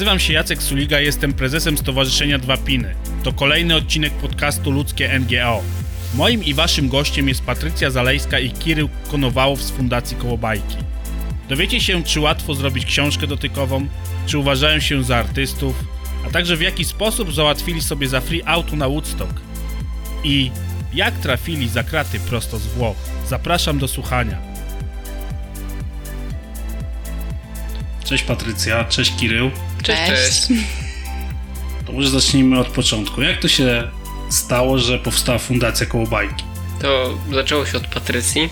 Nazywam się Jacek Suliga, jestem prezesem Stowarzyszenia Dwa Piny. To kolejny odcinek podcastu Ludzkie NGO. Moim i waszym gościem jest Patrycja Zalejska i Kirył Konowałow z Fundacji Kołobajki. Dowiecie się, czy łatwo zrobić książkę dotykową, czy uważają się za artystów, a także w jaki sposób załatwili sobie za free auto na Woodstock. I jak trafili za kraty prosto z Włoch. Zapraszam do słuchania. Cześć Patrycja, cześć Kirył. Cześć, cześć. To może zacznijmy od początku. Jak to się stało, że powstała Fundacja Kołobajki? To zaczęło się od Patrycji.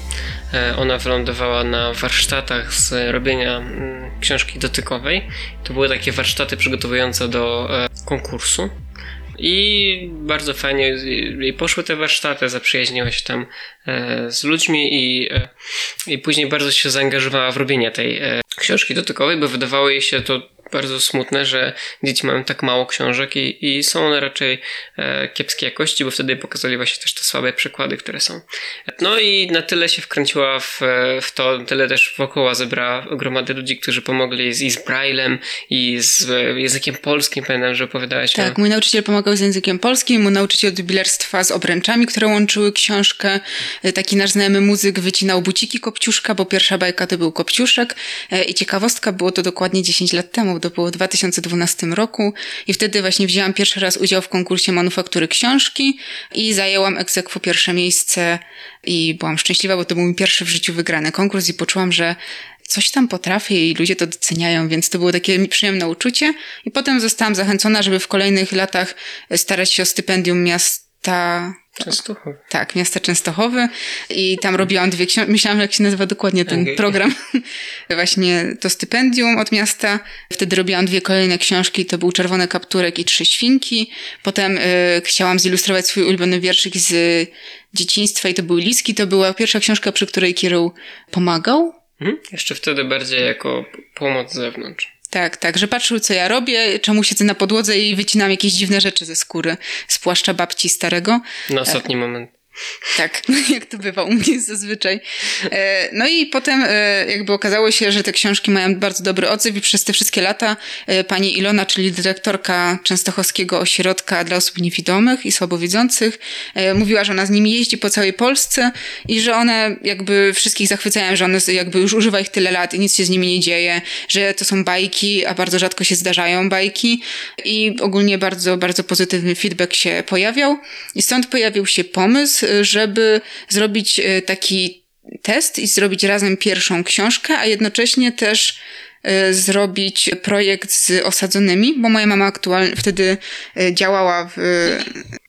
E, ona wylądowała na warsztatach z robienia mm, książki dotykowej. To były takie warsztaty przygotowujące do e, konkursu. I bardzo fajnie jej poszły te warsztaty, zaprzyjaźniła się tam e, z ludźmi i, i później bardzo się zaangażowała w robienie tej książki dotykowej, bo wydawało jej się to bardzo smutne, że dzieci mają tak mało książek i, i są one raczej e, kiepskiej jakości, bo wtedy pokazali właśnie też te słabe przykłady, które są. No i na tyle się wkręciła w, w to, tyle też wokoła zebrała gromadę ludzi, którzy pomogli z, i z Braillem, i z językiem polskim. Pamiętam, że opowiadałeś Tak, o... mój nauczyciel pomagał z językiem polskim, mój nauczyciel od jubilerstwa z obręczami, które łączyły książkę. E, taki nasz znajomy muzyk wycinał buciki Kopciuszka, bo pierwsza bajka to był Kopciuszek e, i ciekawostka, było to dokładnie 10 lat temu, to było w 2012 roku i wtedy właśnie wzięłam pierwszy raz udział w konkursie manufaktury książki i zajęłam egzekwo pierwsze miejsce i byłam szczęśliwa, bo to był mój pierwszy w życiu wygrany konkurs i poczułam, że coś tam potrafię i ludzie to doceniają, więc to było takie przyjemne uczucie. I potem zostałam zachęcona, żeby w kolejnych latach starać się o stypendium miasta Częstochowy. Tak, miasta Częstochowy i tam robiłam dwie książki. Myślałam, jak się nazywa dokładnie ten okay. program. Właśnie to stypendium od miasta. Wtedy robiłam dwie kolejne książki. To był Czerwony Kapturek i Trzy Świnki. Potem y, chciałam zilustrować swój ulubiony wierszyk z dzieciństwa i to był Liski. To była pierwsza książka, przy której Kieruł pomagał. Mhm. Jeszcze wtedy bardziej jako pomoc z zewnątrz. Tak, tak, że patrzył, co ja robię, czemu siedzę na podłodze i wycinam jakieś dziwne rzeczy ze skóry, z płaszcza babci starego. Na ostatni moment. Tak, jak to bywa u mnie zazwyczaj. E, no i potem e, jakby okazało się, że te książki mają bardzo dobry odzew i przez te wszystkie lata e, pani Ilona, czyli dyrektorka Częstochowskiego Ośrodka dla Osób Niewidomych i Słabowidzących, mówiła, że ona z nimi jeździ po całej Polsce i że one jakby wszystkich zachwycają, że one jakby już używa ich tyle lat i nic się z nimi nie dzieje, że to są bajki, a bardzo rzadko się zdarzają bajki i ogólnie bardzo, bardzo pozytywny feedback się pojawiał i stąd pojawił się pomysł, żeby zrobić e, taki test i zrobić razem pierwszą książkę, a jednocześnie też zrobić projekt z osadzonymi, bo moja mama aktualnie wtedy e, działała w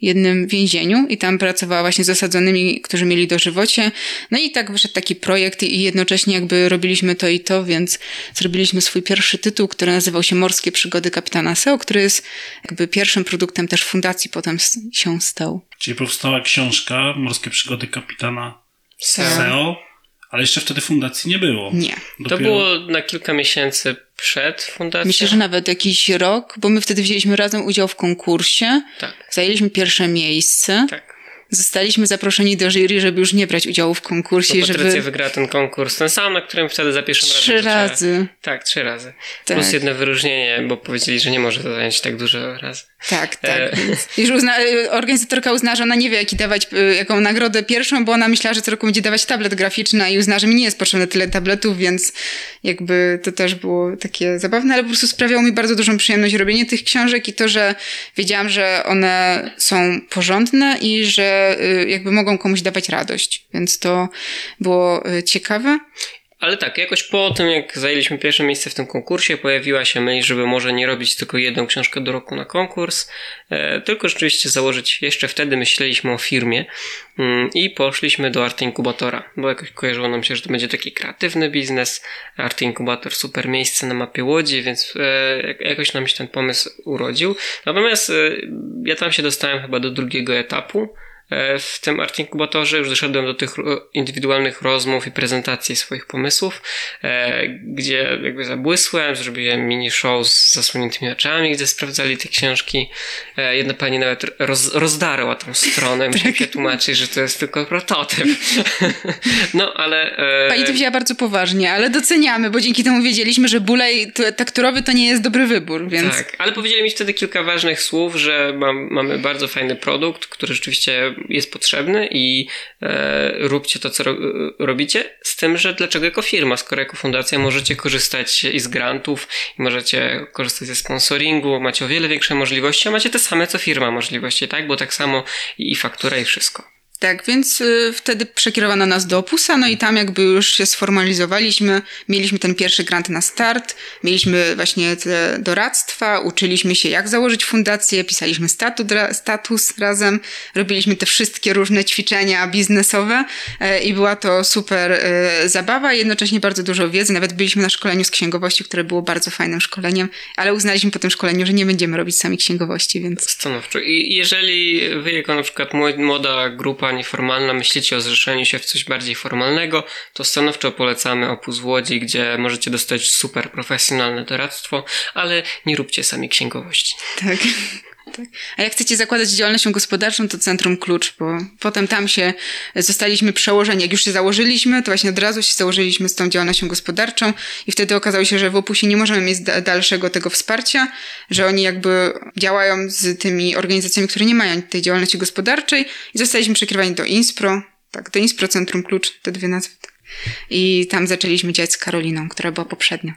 jednym więzieniu i tam pracowała właśnie z osadzonymi, którzy mieli dożywocie. No i tak wyszedł taki projekt i jednocześnie jakby robiliśmy to i to, więc zrobiliśmy swój pierwszy tytuł, który nazywał się Morskie Przygody Kapitana Seo, który jest jakby pierwszym produktem też fundacji potem się stał. Czyli powstała książka Morskie Przygody Kapitana Seo, ale jeszcze wtedy fundacji nie było. Nie. Dopiero... To było na kilka miesięcy przed fundacją. Myślę, że nawet jakiś rok, bo my wtedy wzięliśmy razem udział w konkursie. Tak. Zajęliśmy pierwsze miejsce. Tak zostaliśmy zaproszeni do jury, żeby już nie brać udziału w konkursie. Bo Patrycja żeby... wygrała ten konkurs, ten sam, na którym wtedy za pierwszym razem. Trzy razy. Tak, trzy razy. Tak. Plus jedno wyróżnienie, bo powiedzieli, że nie może to zająć tak dużo razy. Tak, tak. E... Już uzna... organizatorka uznała, że ona nie wie, jaki dawać, y, jaką nagrodę pierwszą, bo ona myślała, że co roku będzie dawać tablet graficzny i uzna, że mi nie jest potrzebne tyle tabletów, więc jakby to też było takie zabawne, ale po prostu sprawiało mi bardzo dużą przyjemność robienie tych książek i to, że wiedziałam, że one są porządne i że Y, jakby mogą komuś dawać radość. Więc to było y, ciekawe. Ale tak, jakoś po tym, jak zajęliśmy pierwsze miejsce w tym konkursie, pojawiła się myśl, żeby może nie robić tylko jedną książkę do roku na konkurs, e, tylko rzeczywiście założyć, jeszcze wtedy myśleliśmy o firmie mm, i poszliśmy do Art Inkubatora, bo jakoś kojarzyło nam się, że to będzie taki kreatywny biznes. Art Inkubator, super miejsce na mapie Łodzi, więc e, jakoś nam się ten pomysł urodził. Natomiast e, ja tam się dostałem chyba do drugiego etapu, w tym Art Inkubatorze, już doszedłem do tych indywidualnych rozmów i prezentacji swoich pomysłów, e, gdzie jakby zabłysłem, zrobiłem mini show z zasłoniętymi oczami, gdzie sprawdzali te książki. E, jedna pani nawet roz, rozdarła tą stronę, musiałem tłumaczyć, że to jest tylko prototyp. no, ale... Pani to wzięła bardzo poważnie, ale doceniamy, bo dzięki temu wiedzieliśmy, że bulej tekturowy to nie jest dobry wybór, więc... Tak, ale powiedzieli mi wtedy kilka ważnych słów, że mam, mamy bardzo fajny produkt, który rzeczywiście jest potrzebny i e, róbcie to, co ro, robicie, z tym, że dlaczego jako firma, skoro jako fundacja możecie korzystać i z grantów, i możecie korzystać ze sponsoringu, macie o wiele większe możliwości, a macie te same co firma możliwości, tak? Bo tak samo i faktura i wszystko. Tak, więc y, wtedy przekierowano nas do Opusa, no i tam jakby już się sformalizowaliśmy, mieliśmy ten pierwszy grant na start, mieliśmy właśnie te doradztwa, uczyliśmy się jak założyć fundację, pisaliśmy statut, status razem, robiliśmy te wszystkie różne ćwiczenia biznesowe y, i była to super y, zabawa, jednocześnie bardzo dużo wiedzy, nawet byliśmy na szkoleniu z księgowości, które było bardzo fajnym szkoleniem, ale uznaliśmy po tym szkoleniu, że nie będziemy robić sami księgowości, więc... Stanowczo. I jeżeli wy jako na przykład młoda grupa nieformalna, myślicie o zrzeszeniu się w coś bardziej formalnego, to stanowczo polecamy Opus Łodzi, gdzie możecie dostać super profesjonalne doradztwo, ale nie róbcie sami księgowości. Tak. Tak. A jak chcecie zakładać działalnością gospodarczą, to Centrum Klucz, bo potem tam się zostaliśmy przełożeni. Jak już się założyliśmy, to właśnie od razu się założyliśmy z tą działalnością gospodarczą i wtedy okazało się, że w Opusie nie możemy mieć dalszego tego wsparcia, że oni jakby działają z tymi organizacjami, które nie mają tej działalności gospodarczej i zostaliśmy przekierowani do Inspro, tak, do Inspro Centrum Klucz, te dwie nazwy. Tak. I tam zaczęliśmy działać z Karoliną, która była poprzednio.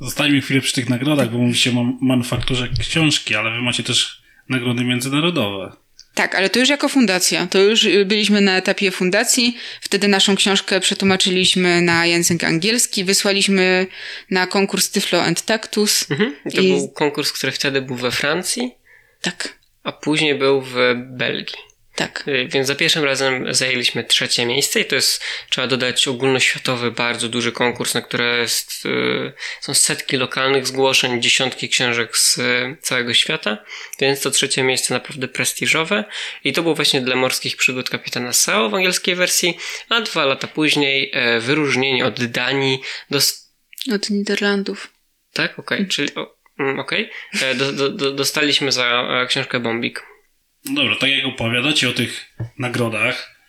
Zostańmy chwilę przy tych nagrodach, bo mówicie o manufakturze książki, ale wy macie też nagrody międzynarodowe. Tak, ale to już jako fundacja. To już byliśmy na etapie fundacji. Wtedy naszą książkę przetłumaczyliśmy na język angielski, wysłaliśmy na konkurs Tyflo and Tactus. Mhm. To I... był konkurs, który wtedy był we Francji. Tak. A później był w Belgii. Tak. Y, więc za pierwszym razem zajęliśmy trzecie miejsce i to jest, trzeba dodać, ogólnoświatowy, bardzo duży konkurs, na które jest, y, są setki lokalnych zgłoszeń, dziesiątki książek z y, całego świata, więc to trzecie miejsce naprawdę prestiżowe i to było właśnie dla morskich przygód kapitana Sao w angielskiej wersji, a dwa lata później e, wyróżnienie od Danii do... Od Niderlandów. Tak? Okej, okay. czyli... Mm, okej. Okay. E, do, dostaliśmy za e, książkę Bombik. No dobra, tak jak opowiadacie o tych nagrodach,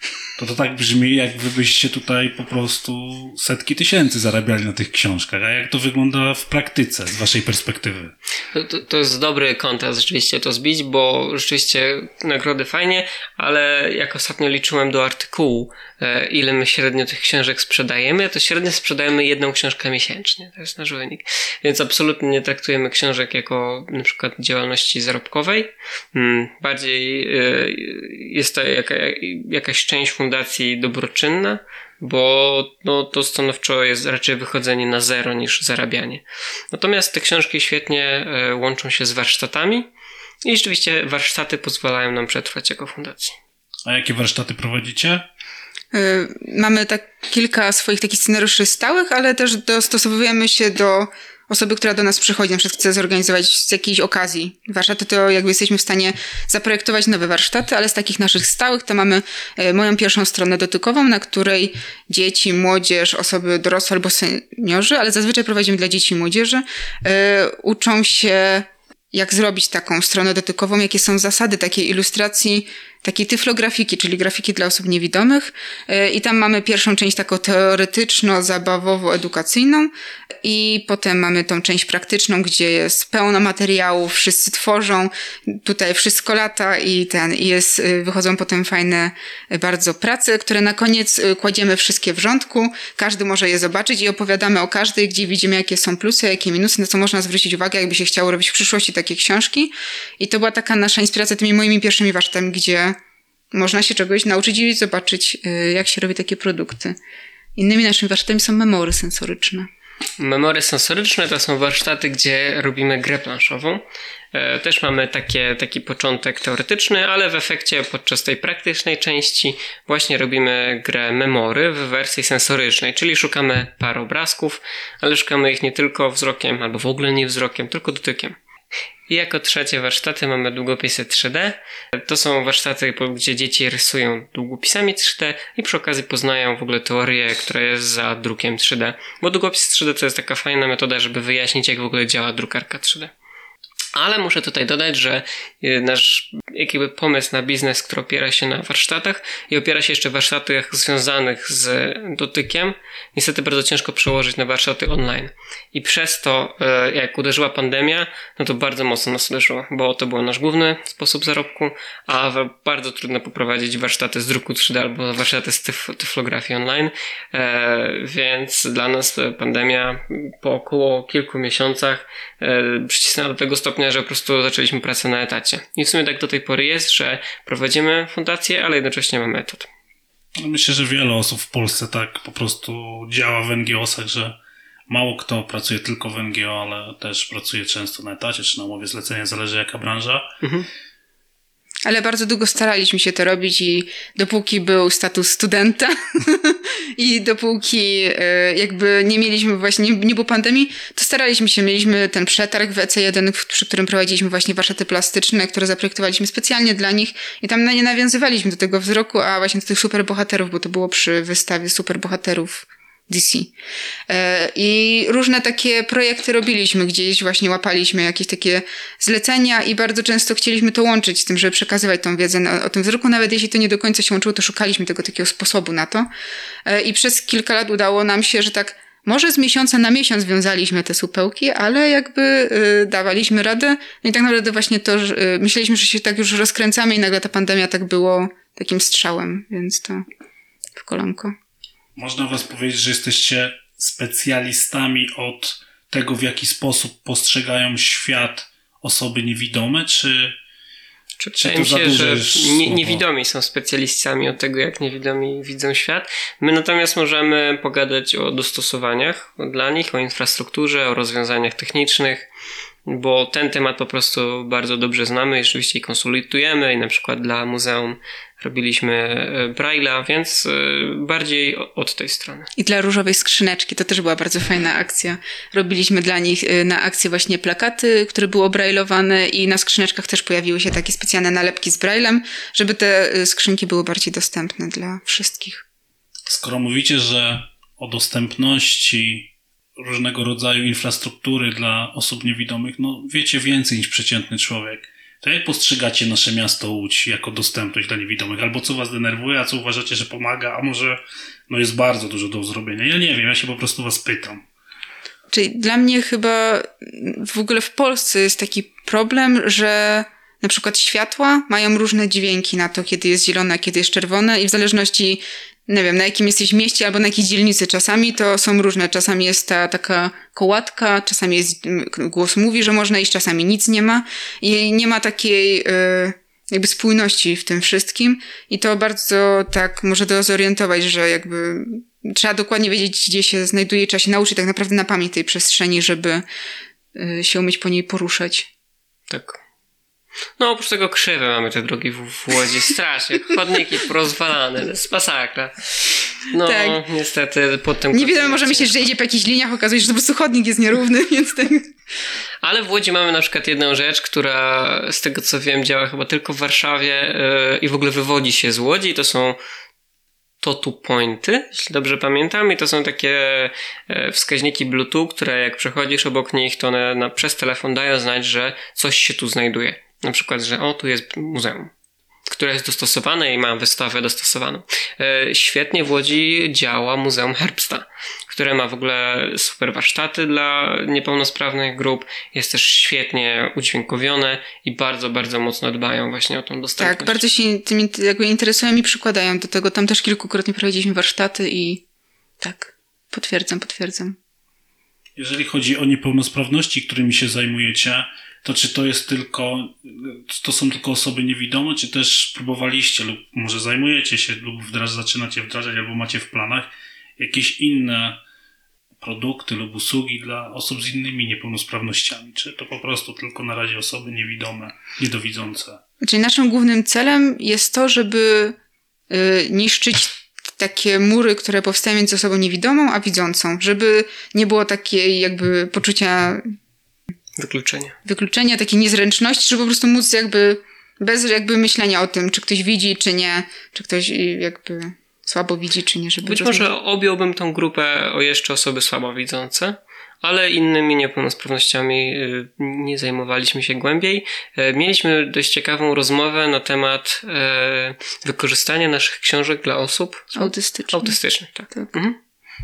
to to tak brzmi, jak wy byście tutaj po prostu setki tysięcy zarabiali na tych książkach. A jak to wygląda w praktyce z waszej perspektywy? To, to, jest dobry kontrast rzeczywiście to zbić, bo rzeczywiście nagrody fajnie, ale jak ostatnio liczyłem do artykułu, ile my średnio tych książek sprzedajemy, to średnio sprzedajemy jedną książkę miesięcznie. To jest nasz wynik. Więc absolutnie nie traktujemy książek jako na przykład działalności zarobkowej. Mm, bardziej e, jest to jaka, jakaś część fundacji dobroczynna, bo no, to stanowczo jest raczej wychodzenie na zero niż zarabianie. Natomiast te książki świetnie e, łączą się z warsztatami i rzeczywiście warsztaty pozwalają nam przetrwać jako fundacji. A jakie warsztaty prowadzicie? E, mamy tak kilka swoich takich scenariuszy stałych, ale też dostosowujemy się do osoby, która do nas przychodzi, na przykład chce zorganizować z jakiejś okazji warsztaty, to jakby jesteśmy w stanie zaprojektować nowe warsztaty, ale z takich naszych stałych to mamy e, moją pierwszą stronę dotykową, na której dzieci, młodzież, osoby dorosłe albo seniorzy, ale zazwyczaj prowadzimy dla dzieci i młodzieży, e, uczą się jak zrobić taką stronę dotykową, jakie są zasady takiej ilustracji takiej tyflografiki, czyli grafiki dla osób niewidomych. E, I tam mamy pierwszą część taką teoretyczno-zabawowo-edukacyjną i potem mamy tą część praktyczną, gdzie jest pełno materiałów, wszyscy tworzą, tutaj wszystko lata i ten, i jest, y, wychodzą potem fajne y, bardzo prace, które na koniec kładziemy wszystkie w rządku, każdy może je zobaczyć i opowiadamy o każdej, gdzie widzimy jakie są plusy, jakie minusy, na co można zwrócić uwagę, jakby się chciało robić w przyszłości takie książki. I to była taka nasza inspiracja tymi moimi pierwszymi warsztatami, gdzie można się czegoś nauczyć i zobaczyć, y, jak się robi takie produkty. Innymi naszymi warsztatami są memory sensoryczne. Memory sensoryczne to są warsztaty, gdzie robimy grę planszową. E, też mamy takie, taki początek teoretyczny, ale w efekcie podczas tej praktycznej części właśnie robimy grę memory w wersji sensorycznej, czyli szukamy par obrazków, ale szukamy ich nie tylko wzrokiem, albo w ogóle nie wzrokiem, tylko dotykiem. I jako trzecie warsztaty mamy długopisy 3D. To są warsztaty, gdzie dzieci rysują długopisami 3D i przy okazji poznają w ogóle teorię, która jest za drukiem 3D. Bo długopis 3D to jest taka fajna metoda, żeby wyjaśnić, jak w ogóle działa drukarka 3D. Ale muszę tutaj dodać, że y, nasz jakby pomysł na biznes, który opiera się na warsztatach i opiera się jeszcze w warsztatach związanych z dotykiem, niestety bardzo ciężko przełożyć na warsztaty online. I przez to, y, jak uderzyła pandemia, no to bardzo mocno nas uderzyło, bo to był nasz główny sposób zarobku, a bardzo trudno poprowadzić warsztaty z druku 3D albo warsztaty z tyf tyflografii online, e, więc dla nas pandemia po około kilku miesiącach e, przycisnęła do tego stopnia, że po prostu zaczęliśmy pracę na etacie. I w sumie tak do tej pory jest, że prowadzimy fundację, ale jednocześnie mamy etat. No, myślę, że wiele osób w Polsce tak po prostu działa w NGO-sach, że mało kto pracuje tylko w NGO, ale też pracuje często na etacie czy na umowie zlecenia, zależy jaka branża. Mhm. Ale bardzo długo staraliśmy się to robić i dopóki był status studenta i dopóki e, jakby nie mieliśmy właśnie, nie, było pandemii, to staraliśmy się, mieliśmy ten przetarg w EC1, przy którym prowadziliśmy właśnie warsztaty plastyczne, które zaprojektowaliśmy specjalnie dla nich i tam nie nawiązywaliśmy do tego wzroku, a właśnie do tych superbohaterów, bo to było przy wystawie superbohaterów DC. E, I różne takie projekty robiliśmy, gdzieś właśnie łapaliśmy jakieś takie zlecenia i bardzo często chcieliśmy to łączyć z tym, żeby przekazywać tą wiedzę o tym wzroku. Nawet jeśli to nie do końca się łączyło, to szukaliśmy tego takiego sposobu na to. E, I przez kilka lat udało nam się, że tak może z miesiąca na miesiąc wiązaliśmy te supełki, ale jakby y, dawaliśmy radę. No i tak naprawdę właśnie to, że, myśleliśmy, że się tak już rozkręcamy i nagle ta pandemia tak było takim strzałem, więc to w kolanko. Można was powiedzieć, że jesteście specjalistami od tego, w jaki sposób postrzegają świat osoby niewidome, czy, czy, czy to się, że nie, niewidomi są specjalistami od tego, jak niewidomi widzą świat. My natomiast możemy pogadać o dostosowaniach dla nich, o infrastrukturze, o rozwiązaniach technicznych, bo ten temat po prostu bardzo dobrze znamy i rzeczywiście konsultujemy i na przykład dla muzeum robiliśmy e, Braille'a, więc e, bardziej od tej strony. I dla różowej skrzyneczki to też była bardzo fajna akcja. Robiliśmy dla nich e, na akcję właśnie plakaty, które były brailowane i na skrzyneczkach też pojawiły się takie specjalne nalepki z Braillem, żeby te skrzynki były bardziej dostępne dla wszystkich. Skoro mówicie, że o dostępności różnego rodzaju infrastruktury dla osób niewidomych, no wiecie więcej niż przeciętny człowiek. To jak postrzegacie nasze miasto Łódź jako dostępność dla niewidomych? Albo co was denerwuje, a co uważacie, że pomaga, a może no jest bardzo dużo do zrobienia? Ja nie wiem, ja się po prostu was pytam. Czyli dla mnie chyba w ogóle w Polsce jest taki problem, że na przykład światła mają różne dźwięki na to, kiedy jest zielone, a kiedy jest czerwone i w zależności nie wiem, na jakim jesteś mieście albo na jakiej dzielnicy. Czasami to są różne. Czasami jest ta taka kołatka, czasami jest, głos mówi, że można iść, czasami nic nie ma. I nie ma takiej y, jakby spójności w tym wszystkim. I to bardzo tak może to zorientować, że jakby trzeba dokładnie wiedzieć, gdzie się znajduje, trzeba się nauczyć tak naprawdę na pamięć tej przestrzeni, żeby y, się umieć po niej poruszać. Tak. No oprócz tego krzywe mamy te drogi w, w Łodzi. Strasznie. Chodniki porozwalane. To jest masakra. No tak. niestety pod tym... Nie wiadomo, może myśleć, że jedzie po jakichś liniach, okazuje się, że po prostu chodnik jest nierówny, więc tak... Ale w Łodzi mamy na przykład jedną rzecz, która z tego co wiem działa chyba tylko w Warszawie yy, i w ogóle wywodzi się z Łodzi. To są to tu pointy, jeśli dobrze pamiętam, i to są takie e, wskaźniki Bluetooth, które jak przechodzisz obok nich, to one na, przez telefon dają znać, że coś się tu znajduje. Na przykład, że o, tu jest muzeum, które jest dostosowane i ma wystawę dostosowaną. E, świetnie w Łodzi działa Muzeum Herbsta, które ma w ogóle super warsztaty dla niepełnosprawnych grup, jest też świetnie udźwiękowione i bardzo, bardzo mocno dbają właśnie o tą dostępność. Tak, bardzo się tym jakby interesują i przykładają do tego. Tam też kilkukrotnie prowadziliśmy warsztaty i tak, potwierdzam, potwierdzam. Jeżeli chodzi o niepełnosprawności, którymi się zajmujecie, to czy to jest tylko, to są tylko osoby niewidome, czy też próbowaliście lub może zajmujecie się lub wdraż, zaczynacie wdrażać albo macie w planach jakieś inne produkty lub usługi dla osób z innymi niepełnosprawnościami? Czy to po prostu tylko na razie osoby niewidome, niedowidzące? Czyli naszym głównym celem jest to, żeby y, niszczyć takie mury, które powstają między osobą niewidomą a widzącą, żeby nie było takiej jakby poczucia Wykluczenie. wykluczenia, takiej niezręczności, żeby po prostu móc jakby bez jakby myślenia o tym, czy ktoś widzi, czy nie, czy ktoś jakby słabo widzi, czy nie, żeby Być rozumieć. może objąłbym tą grupę o jeszcze osoby słabowidzące, ale innymi niepełnosprawnościami y, nie zajmowaliśmy się głębiej. E, Mieliśmy dość ciekawą rozmowę na temat e, wykorzystania naszych książek dla osób autystyczny. autystycznych. Tak. Tak. Mhm.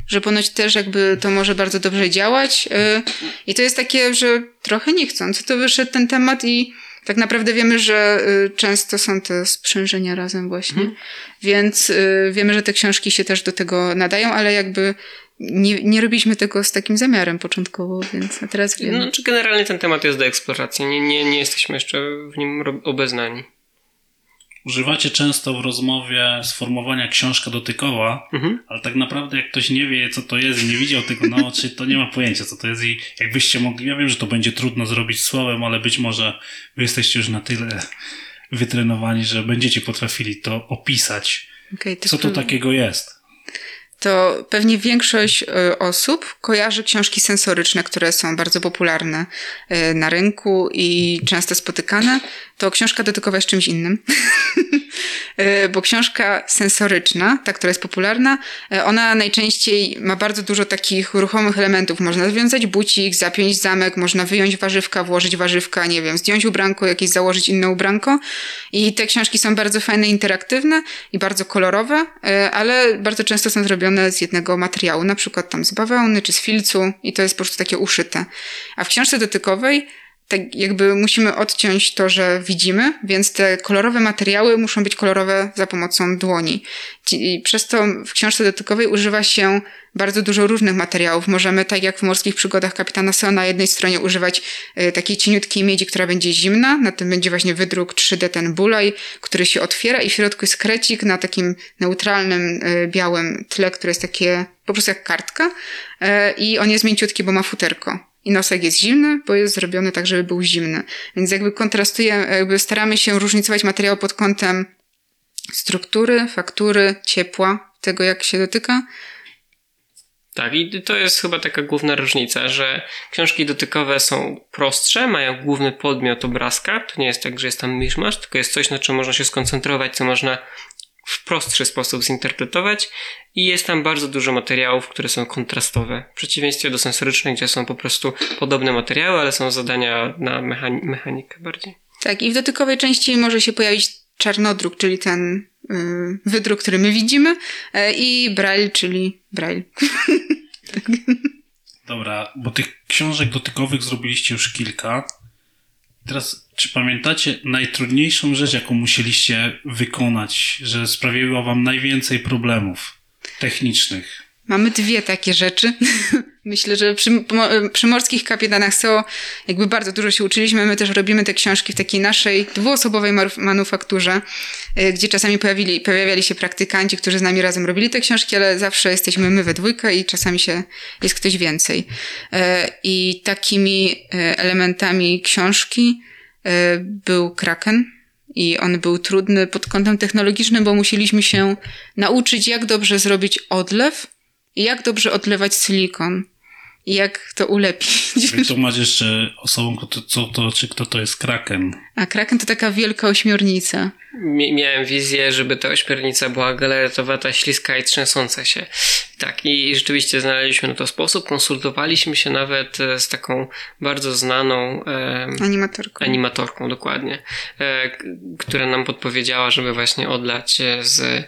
Że ponoć też jakby to może bardzo dobrze działać y, i to jest takie, że trochę nie chcąc, to wyszedł ten temat i tak naprawdę wiemy, że y, często są te sprzężenia razem właśnie, Mhm. więc y, wiemy, że te książki się też do tego nadają, ale jakby nie, nie robiliśmy tego z takim zamiarem początkowo, więc a teraz wiemy. No, czy generalnie ten temat jest do eksploracji. Nie, nie, nie jesteśmy jeszcze w nim obeznani. Używacie często w rozmowie sformułowania książka dotykowa, Mhm. ale tak naprawdę jak ktoś nie wie, co to jest i nie widział tego na oczy, to nie ma pojęcia, co to jest i jakbyście mogli, ja wiem, że to będzie trudno zrobić słowem, ale być może wy jesteście już na tyle wytrenowani, że będziecie potrafili to opisać. Okej, to Co to takiego jest? to pewnie większość y, osób kojarzy książki sensoryczne, które są bardzo popularne y, na rynku i często spotykane. To książka dotykowa jest czymś innym. Y, Bo książka sensoryczna, ta, która jest popularna, y, ona najczęściej ma bardzo dużo takich ruchomych elementów. Można związać bucik, zapiąć zamek, można wyjąć warzywka, włożyć warzywka, nie wiem, zdjąć ubranko, jakieś założyć inne ubranko. I te książki są bardzo fajne, interaktywne i bardzo kolorowe, y, ale bardzo często są zrobione z jednego materiału, na przykład tam z bawełny czy z filcu i to jest po prostu takie uszyte. A w książce dotykowej tak jakby musimy odciąć to, że widzimy, więc te kolorowe materiały muszą być kolorowe za pomocą dłoni. I przez to w książce dotykowej używa się bardzo dużo różnych materiałów. Możemy, tak jak w morskich przygodach kapitana Seo, na jednej stronie używać y, takiej cieniutkiej miedzi, która będzie zimna, na tym będzie właśnie wydruk 3D, ten bulaj, który się otwiera i w środku jest krecik na takim neutralnym, y, białym tle, które jest takie po prostu jak kartka y, i on jest mięciutki, bo ma futerko. I nosek jest zimny, bo jest zrobiony tak, żeby był zimny. Więc jakby kontrastuje, jakby staramy się różnicować materiał pod kątem struktury, faktury, ciepła, tego jak się dotyka. Tak, i to jest chyba taka główna różnica, że książki dotykowe są prostsze, mają główny podmiot obrazka. To nie jest tak, że jest tam miszmasz, tylko jest coś, na czym można się skoncentrować, co można w prostszy sposób zinterpretować i jest tam bardzo dużo materiałów, które są kontrastowe. W przeciwieństwie do sensorycznych, gdzie są po prostu podobne materiały, ale są zadania na mechani- mechanikę bardziej. Tak, i w dotykowej części może się pojawić czarnodruk, czyli ten y, wydruk, który my widzimy, e, i braille, czyli braille. Dobra, bo tych książek dotykowych zrobiliście już kilka. Teraz, czy pamiętacie najtrudniejszą rzecz, jaką musieliście wykonać, że sprawiła wam najwięcej problemów technicznych? Mamy dwie takie rzeczy. Myślę, że przy, przy morskich kapitanach SEO jakby bardzo dużo się uczyliśmy. My też robimy te książki w takiej naszej dwuosobowej manufakturze, y, gdzie czasami pojawili, pojawiali się praktykanci, którzy z nami razem robili te książki, ale zawsze jesteśmy my we dwójkę i czasami się jest ktoś więcej. Y, I takimi y, elementami książki był Kraken. I on był trudny pod kątem technologicznym, bo musieliśmy się nauczyć, jak dobrze zrobić odlew jak dobrze odlewać silikon. I jak to ulepić. Wytłumacz jeszcze osobom, kto to, co to, czy kto to jest Kraken. A kraken to taka wielka ośmiornica. Mi- miałem wizję, żeby ta ośmiornica była galaretowata, śliska i trzęsąca się. Tak, i rzeczywiście znaleźliśmy na to sposób. Konsultowaliśmy się nawet e, z taką bardzo znaną e, Animatorką. animatorką, dokładnie, e, która nam podpowiedziała, żeby właśnie odlać e, z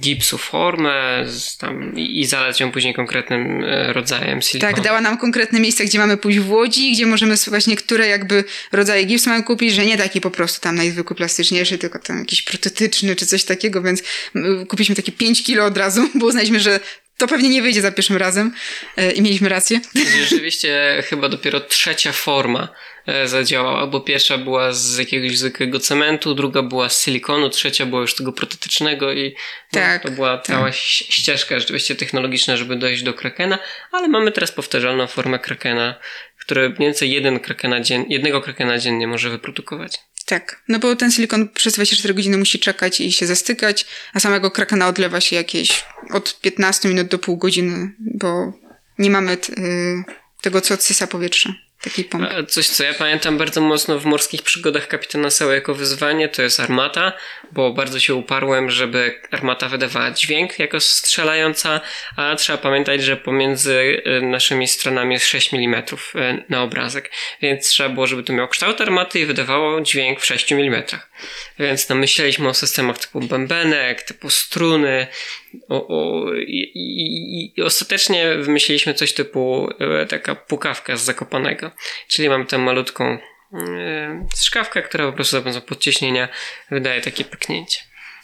gipsu formę z tam, i, zalać ją później konkretnym e, rodzajem silikonu. tak, dała nam konkretne miejsca, gdzie mamy pójść w Łodzi, gdzie możemy s- właśnie, które jakby rodzaje gipsu mamy kupić, że nie taki po prostu tam najzwykły plastyczniejszy, tylko tam jakiś protetyczny czy coś takiego, więc kupiliśmy takie 5 kilo od razu, bo uznaliśmy, że to pewnie nie wyjdzie za pierwszym razem e, i mieliśmy rację. Rzeczywiście chyba dopiero trzecia forma e, zadziałała, bo pierwsza była z jakiegoś zwykłego cementu, druga była z silikonu, trzecia była już tego protetycznego i no, Tak, to była cała ś- ścieżka rzeczywiście technologiczna, żeby dojść do krakena, ale mamy teraz powtarzalną formę krakena, które mniej więcej jeden krakena dzien- jednego krakena dziennie może wyprodukować. Tak, no bo ten silikon przez 24 godziny musi czekać i się zastykać, a samego krakena odlewa się jakieś od 15 minut do pół godziny, bo nie mamy t- y, tego, co odsysa powietrze. takiej pompy. A Coś, co ja pamiętam bardzo mocno w morskich przygodach kapitana Sała jako wyzwanie, to jest armata, bo bardzo się uparłem, żeby armata wydawała dźwięk jako strzelająca, a trzeba pamiętać, że pomiędzy y, naszymi stronami jest 6 mm na obrazek, więc trzeba było, żeby to miało kształt armaty i wydawało dźwięk w 6 mm. Więc no, myśleliśmy o systemach typu bębenek, typu struny, o, o, i, i, i ostatecznie wymyśliliśmy coś typu e, taka pukawka z Zakopanego. Czyli mam tę malutką e, strzykawkę, która po prostu za pomocą podciśnienia wydaje takie pyknięcie.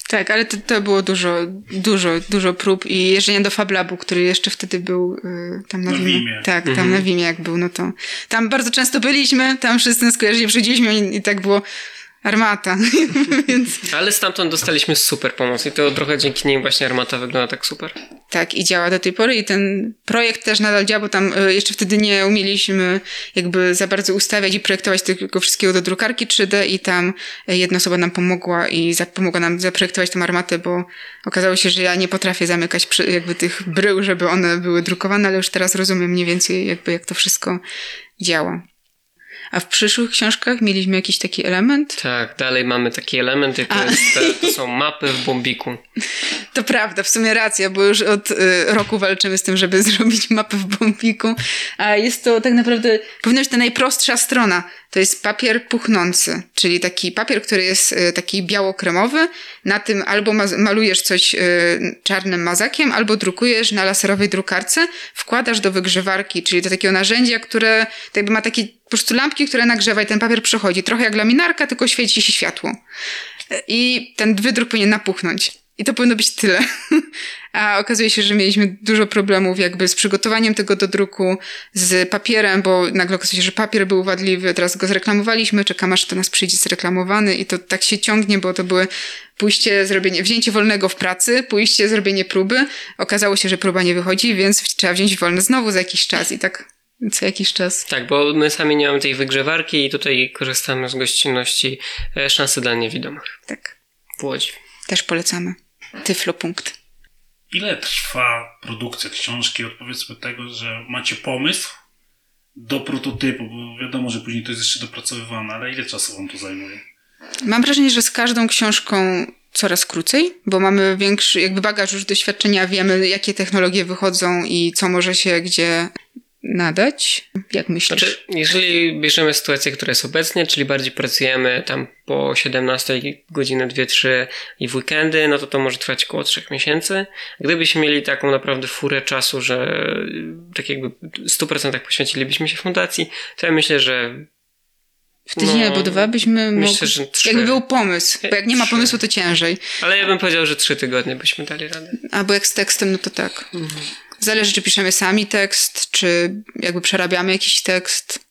Tak, ale to, to było dużo, dużo, dużo prób i jeżdżenia do Fablabu, który jeszcze wtedy był y, tam na, Na Wimie. Wimie. Tak, tam Mhm. na Wimie jak był, no to tam bardzo często byliśmy, tam wszyscy nas kojarzyli, przychodziliśmy i, i tak było armata, więc Ale stamtąd dostaliśmy super pomoc i to trochę dzięki nim właśnie armata wygląda tak super. tak i działa do tej pory i ten projekt też nadal działa, bo tam y, jeszcze wtedy nie umieliśmy jakby za bardzo ustawiać i projektować tego wszystkiego do drukarki 3D i tam y, jedna osoba nam pomogła i pomogła nam zaprojektować tę armatę, bo okazało się, że ja nie potrafię zamykać przy, jakby tych brył, żeby one były drukowane, ale już teraz rozumiem mniej więcej jakby jak to wszystko działa. A w przyszłych książkach mieliśmy jakiś taki element? Tak, dalej mamy taki element i to, jest, to są mapy w bombiku. To prawda, w sumie racja, bo już od y, roku walczymy z tym, żeby zrobić mapę w bombiku, a jest to tak naprawdę, powinna być ta najprostsza strona. To jest papier puchnący, czyli taki papier, który jest y, taki biało-kremowy. Na tym albo ma- malujesz coś y, czarnym mazakiem, albo drukujesz na laserowej drukarce, wkładasz do wygrzewarki, czyli do takiego narzędzia, które jakby ma takie po prostu lampki, które nagrzewa i ten papier przechodzi. Trochę jak laminarka, tylko świeci się światło. I ten wydruk powinien napuchnąć. I to powinno być tyle. A okazuje się, że mieliśmy dużo problemów jakby z przygotowaniem tego do druku, z papierem, bo nagle okazuje się, że papier był wadliwy, teraz go zreklamowaliśmy, czekam aż to nas przyjdzie zreklamowany i to tak się ciągnie, bo to były pójście, zrobienie, wzięcie wolnego w pracy, pójście, zrobienie próby. Okazało się, że próba nie wychodzi, więc trzeba wziąć wolne znowu za jakiś czas i tak co jakiś czas. Tak, bo my sami nie mamy tej wygrzewarki i tutaj korzystamy z gościnności e, szansy dla niewidomych Tak. w Łodzi. Też polecamy. Tyflopunkt. Ile trwa produkcja książki od powiedzmy tego, że macie pomysł do prototypu, bo wiadomo, że później to jest jeszcze dopracowywane, ale ile czasu wam to zajmuje? Mam wrażenie, że z każdą książką coraz krócej, bo mamy większy jakby bagaż już doświadczenia, wiemy jakie technologie wychodzą i co może się gdzie nadać. Jak myślisz? Znaczy, jeżeli bierzemy sytuację, która jest obecnie, czyli bardziej pracujemy tam po 17 godziny 2-3 i w weekendy, no to to może trwać około 3 miesięcy. Gdybyśmy mieli taką naprawdę furę czasu, że tak jakby w 100% poświęcilibyśmy się fundacji, to ja myślę, że w tydzień no, albo dwa byśmy myślę, mogli... że trzy. Jakby był pomysł, bo jak nie ma Trzy. pomysłu, to ciężej. ale ja bym powiedział, że 3 tygodnie byśmy dali radę. Albo jak z tekstem, no to tak. Zależy, czy piszemy sami tekst, czy jakby przerabiamy jakiś tekst.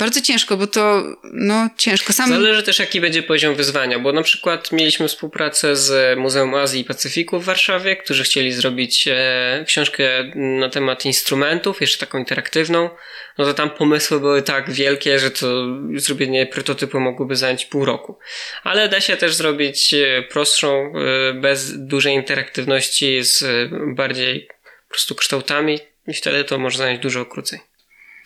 Bardzo ciężko, bo to, no, ciężko. Sam... Zależy też, jaki będzie poziom wyzwania, bo na przykład mieliśmy współpracę z Muzeum Azji i Pacyfiku w Warszawie, którzy chcieli zrobić e, książkę na temat instrumentów, jeszcze taką interaktywną. No to tam pomysły były tak wielkie, że to zrobienie prototypu mogłoby zająć pół roku. Ale da się też zrobić e, prostszą, e, bez dużej interaktywności, z e, bardziej po prostu kształtami i wtedy to może zająć dużo krócej.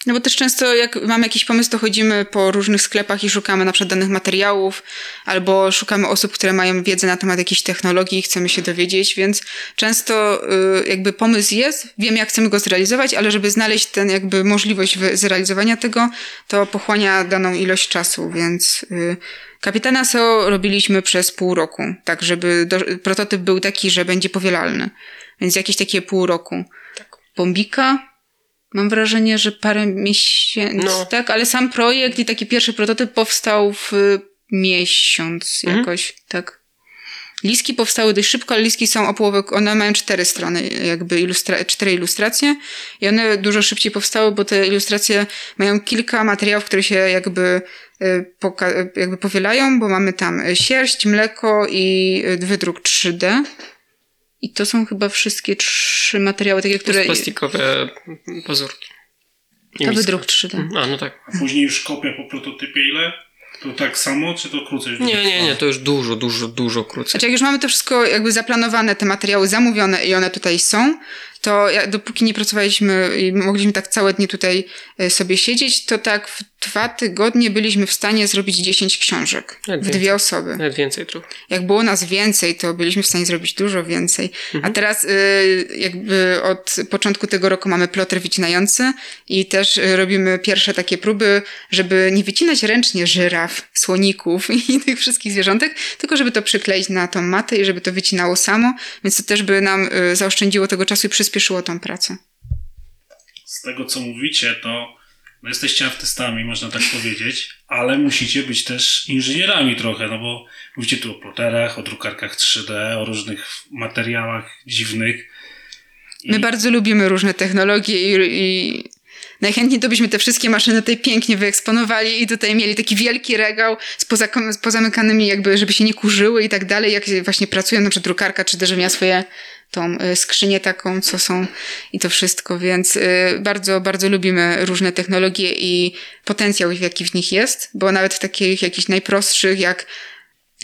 No bo też często jak mamy jakiś pomysł, to chodzimy po różnych sklepach i szukamy na przykład danych materiałów, albo szukamy osób, które mają wiedzę na temat jakiejś technologii i chcemy się dowiedzieć, więc często y, jakby pomysł jest, wiemy jak chcemy go zrealizować, ale żeby znaleźć ten jakby możliwość zrealizowania tego, to pochłania daną ilość czasu, więc y, Kapitana SEO robiliśmy przez pół roku, tak żeby do, prototyp był taki, że będzie powielalny, więc jakieś takie pół roku. Bombika Mam wrażenie, że parę miesięcy, No. tak, ale sam projekt i taki pierwszy prototyp powstał w miesiąc Mhm. jakoś, tak. Liski powstały dość szybko, ale liski są o połowę, one mają cztery strony, jakby ilustra- cztery ilustracje i one dużo szybciej powstały, bo te ilustracje mają kilka materiałów, które się jakby, y, jakby powielają, bo mamy tam y, sierść, mleko i y, wydruk 3D. I to są chyba wszystkie trzy materiały, takie, Które... które... Plastikowe pazurki. I To miska. wydruk 3D. A, no tak. A później już kopia po prototypie ile? To tak samo, czy to krócej? Nie, nie, nie, to już dużo, dużo, dużo krócej. Znaczy, jak już mamy to wszystko jakby zaplanowane, te materiały zamówione i one tutaj są, to ja, dopóki nie pracowaliśmy i mogliśmy tak całe dni tutaj e, sobie siedzieć, to tak w dwa tygodnie byliśmy w stanie zrobić 10 książek. Nawet w więcej. dwie osoby. Nawet więcej trochę. Jak było nas więcej, to byliśmy w stanie zrobić dużo więcej. A teraz y, jakby od początku tego roku mamy ploter wycinający i też y, robimy pierwsze takie próby, żeby nie wycinać ręcznie żyraf, słoników i tych wszystkich zwierzątek, tylko żeby to przykleić na tą matę i żeby to wycinało samo, więc to też by nam y, zaoszczędziło tego czasu i przyspieszyło tą pracę. Z tego co mówicie, to no jesteście artystami, można tak powiedzieć, ale musicie być też inżynierami trochę, no bo mówicie tu o ploterach, o drukarkach 3D, o różnych materiałach dziwnych. My bardzo lubimy różne technologie i, i najchętniej to byśmy te wszystkie maszyny tutaj pięknie wyeksponowali i tutaj mieli taki wielki regał z, poza, z pozamykanymi jakby, żeby się nie kurzyły i tak dalej, jak właśnie pracują, na przykład drukarka czy też że miała swoje tą y, skrzynię taką, co są i to wszystko, więc y, bardzo, bardzo lubimy różne technologie i potencjał, jaki w nich jest, bo nawet w takich jakichś najprostszych, jak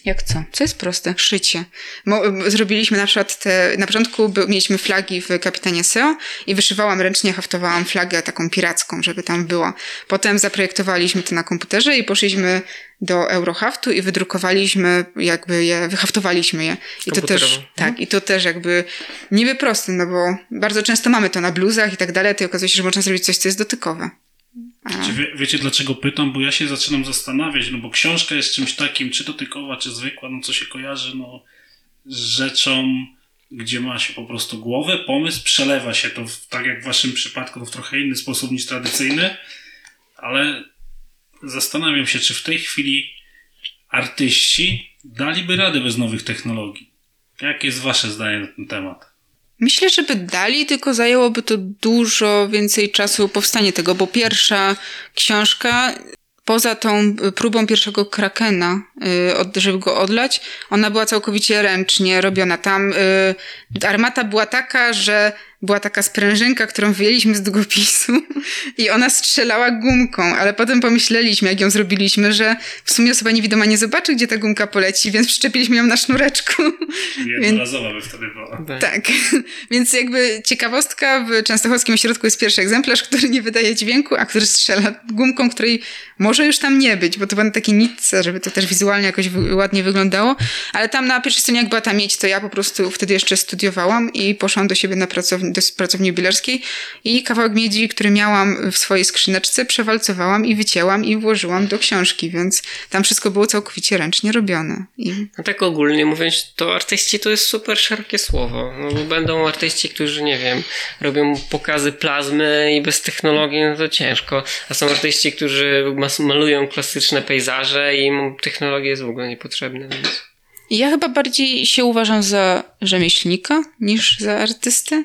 jak co? Co jest proste? Szycie. Mo- zrobiliśmy na przykład te, na początku by, mieliśmy flagi w Kapitanie SEO i wyszywałam ręcznie, haftowałam flagę taką piracką, żeby tam była. Potem zaprojektowaliśmy to na komputerze i poszliśmy do Eurohaftu i wydrukowaliśmy jakby je, wyhaftowaliśmy je. I to też, Komputerowo. tak, i to też jakby niby proste, no bo bardzo często mamy to na bluzach i tak dalej, to okazuje się, że można zrobić coś, co jest dotykowe. Czy wie, wiecie dlaczego pytam? Bo ja się zaczynam zastanawiać, no bo książka jest czymś takim, czy dotykowa, czy zwykła, no co się kojarzy, no z rzeczą, gdzie ma się po prostu głowę, pomysł, przelewa się to, w, tak jak w waszym przypadku, to w trochę inny sposób niż tradycyjny, ale zastanawiam się, czy w tej chwili artyści daliby radę bez nowych technologii. Jakie jest wasze zdanie na ten temat? Myślę, że by dali, tylko zajęłoby to dużo więcej czasu powstanie tego, bo pierwsza książka, poza tą próbą pierwszego krakena, y, żeby go odlać, ona była całkowicie ręcznie robiona. Tam y, armata była taka, że była taka sprężynka, którą wyjęliśmy z długopisu i ona strzelała gumką, ale potem pomyśleliśmy, jak ją zrobiliśmy, że w sumie osoba niewidoma nie zobaczy, gdzie ta gumka poleci, więc przyczepiliśmy ją na sznureczku. Jednorazowa by wtedy była. Tak. Tak, więc jakby ciekawostka, w Częstochowskim Ośrodku jest pierwszy egzemplarz, który nie wydaje dźwięku, a który strzela gumką, której może już tam nie być, bo to na takie nitce, żeby to też wizualnie jakoś ładnie wyglądało, ale tam na pierwszej stronie jak była ta miedź, to ja po prostu wtedy jeszcze studiowałam i poszłam do siebie na pracowni, do pracowni jubilerskiej i kawałek miedzi, który miałam w swojej skrzyneczce, przewalcowałam i wycięłam i włożyłam do książki, więc tam wszystko było całkowicie ręcznie robione. I No tak ogólnie mówiąc, to artyści to jest super szerokie słowo. No, bo będą artyści, którzy, nie wiem, robią pokazy plazmy i bez technologii, no to ciężko. A są artyści, którzy malują klasyczne pejzaże i technologia jest w ogóle niepotrzebna. Więc... Ja chyba bardziej się uważam za rzemieślnika niż za artystę.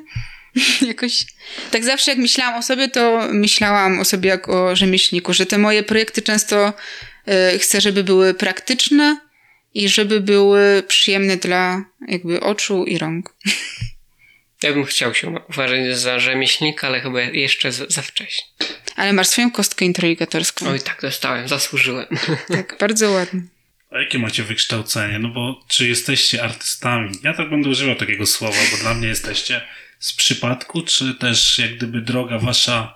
Jakoś. Tak zawsze jak myślałam o sobie, to myślałam o sobie jak o rzemieślniku, że te moje projekty często y, chcę, żeby były praktyczne i żeby były przyjemne dla jakby oczu i rąk. Ja bym chciał się uważać za rzemieślnika, ale chyba jeszcze za, za wcześnie. Ale masz swoją kostkę introligatorską. Oj, tak, dostałem, zasłużyłem. Tak, bardzo ładnie. A jakie macie wykształcenie? No bo czy jesteście artystami? Ja tak będę używał takiego słowa, bo dla mnie jesteście z przypadku, czy też jak gdyby droga wasza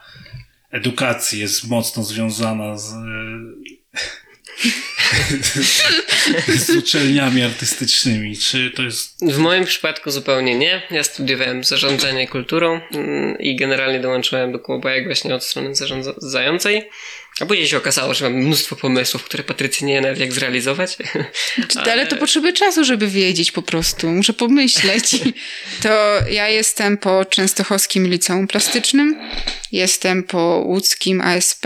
edukacji jest mocno związana z, z uczelniami artystycznymi? Czy to jest W moim przypadku zupełnie nie. Ja studiowałem zarządzanie kulturą mm, i generalnie dołączyłem do Kłobajek właśnie od strony zarządzającej. A później się okazało, że mam mnóstwo pomysłów, które Patrycja nie wie nawet jak zrealizować. Czy- Ale to potrzebuje czasu, żeby wiedzieć po prostu. Muszę pomyśleć. To ja jestem po Częstochowskim Liceum Plastycznym, jestem po łódzkim ASP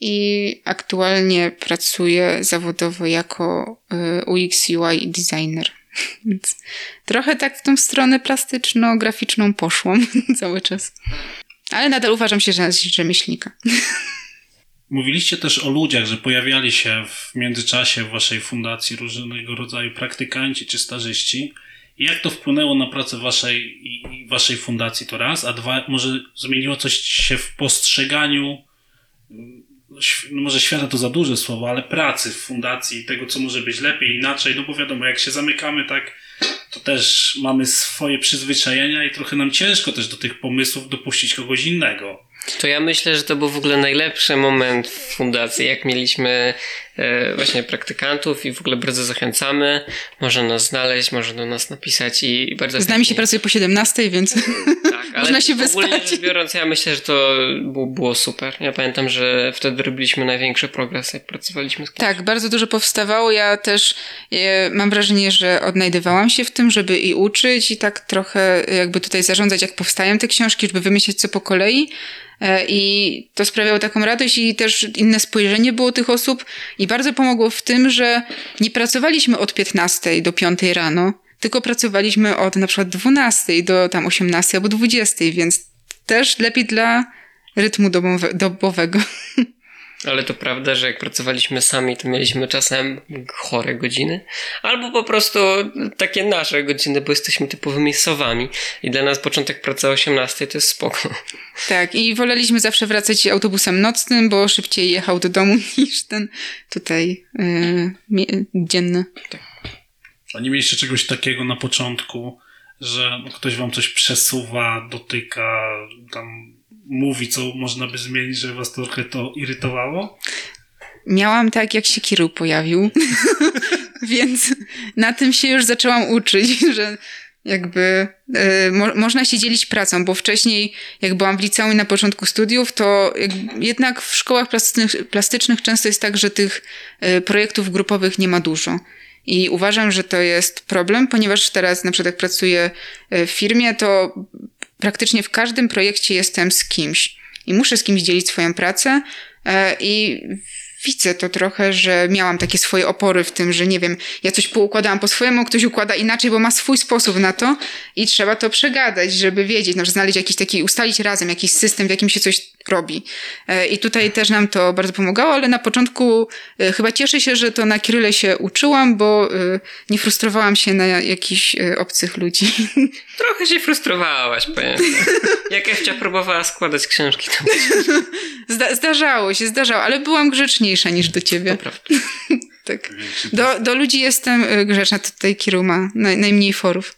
i aktualnie pracuję zawodowo jako y, UX UI designer. Więc trochę tak w tą stronę plastyczno-graficzną poszłam cały czas. Ale nadal uważam się za rzemieślnika. Mówiliście też o ludziach, że pojawiali się w międzyczasie w waszej fundacji różnego rodzaju praktykanci czy stażyści. Jak to wpłynęło na pracę waszej i waszej fundacji to raz, a dwa, może zmieniło coś się w postrzeganiu, no może świata to za duże słowo, ale pracy w fundacji, tego co może być lepiej, inaczej, no bo wiadomo, jak się zamykamy tak to też mamy swoje przyzwyczajenia i trochę nam ciężko też do tych pomysłów dopuścić kogoś innego. To ja myślę, że to był w ogóle najlepszy moment w fundacji, jak mieliśmy właśnie praktykantów i w ogóle bardzo zachęcamy. Można nas znaleźć, można do nas napisać i bardzo Z nami się pracuje po 17, więc Tak, ale można się ogólnie wyspać. rzecz biorąc, ja myślę, że to było, było super. Ja pamiętam, że wtedy robiliśmy największy progres, jak pracowaliśmy z kimś. Tak, bardzo dużo powstawało. Ja też e, mam wrażenie, że odnajdywałam się w tym, żeby i uczyć, i tak trochę jakby tutaj zarządzać, jak powstają te książki, żeby wymyśleć co po kolei. E, I to sprawiało taką radość i też inne spojrzenie było tych osób. I bardzo pomogło w tym, że nie pracowaliśmy od 15 do 5 rano, tylko pracowaliśmy od na przykład 12 do tam 18 albo 20, więc też lepiej dla rytmu dobowe, dobowego. Ale to prawda, że jak pracowaliśmy sami, to mieliśmy czasem chore godziny, albo po prostu takie nasze godziny, bo jesteśmy typowymi sowami i dla nas początek pracy o 18 to jest spoko. Tak, i woleliśmy zawsze wracać autobusem nocnym, bo szybciej jechał do domu niż ten tutaj yy, dzienny. A nie mieliście czegoś takiego na początku, że ktoś wam coś przesuwa, dotyka, tam mówi, co można by zmienić, że was trochę to irytowało? Miałam tak, jak się Kirył pojawił, więc na tym się już zaczęłam uczyć, że jakby y, mo- można się dzielić pracą, bo wcześniej, jak byłam w liceum i na początku studiów, to jak, jednak w szkołach plastycznych, plastycznych często jest tak, że tych y, projektów grupowych nie ma dużo. I uważam, że to jest problem, ponieważ teraz na przykład jak pracuję y, w firmie, to praktycznie w każdym projekcie jestem z kimś i muszę z kimś dzielić swoją pracę e, i widzę to trochę, że miałam takie swoje opory w tym, że nie wiem, ja coś poukładałam po swojemu, ktoś układa inaczej, bo ma swój sposób na to i trzeba to przegadać, żeby wiedzieć, no, znaleźć jakiś taki, ustalić razem jakiś system, w jakim się coś robi. E, I tutaj też nam to bardzo pomagało, ale na początku e, chyba cieszę się, że to na Kiryle się uczyłam, bo e, nie frustrowałam się na jakichś obcych ludzi. Trochę się frustrowałaś, powiem. Jak Ewcia próbowała składać książki, to Zda- zdarzało się, zdarzało, ale byłam grzeczniejsza niż do ciebie. Tak. Do, do ludzi jestem grzeczna, tutaj Kiru ma naj, najmniej forów.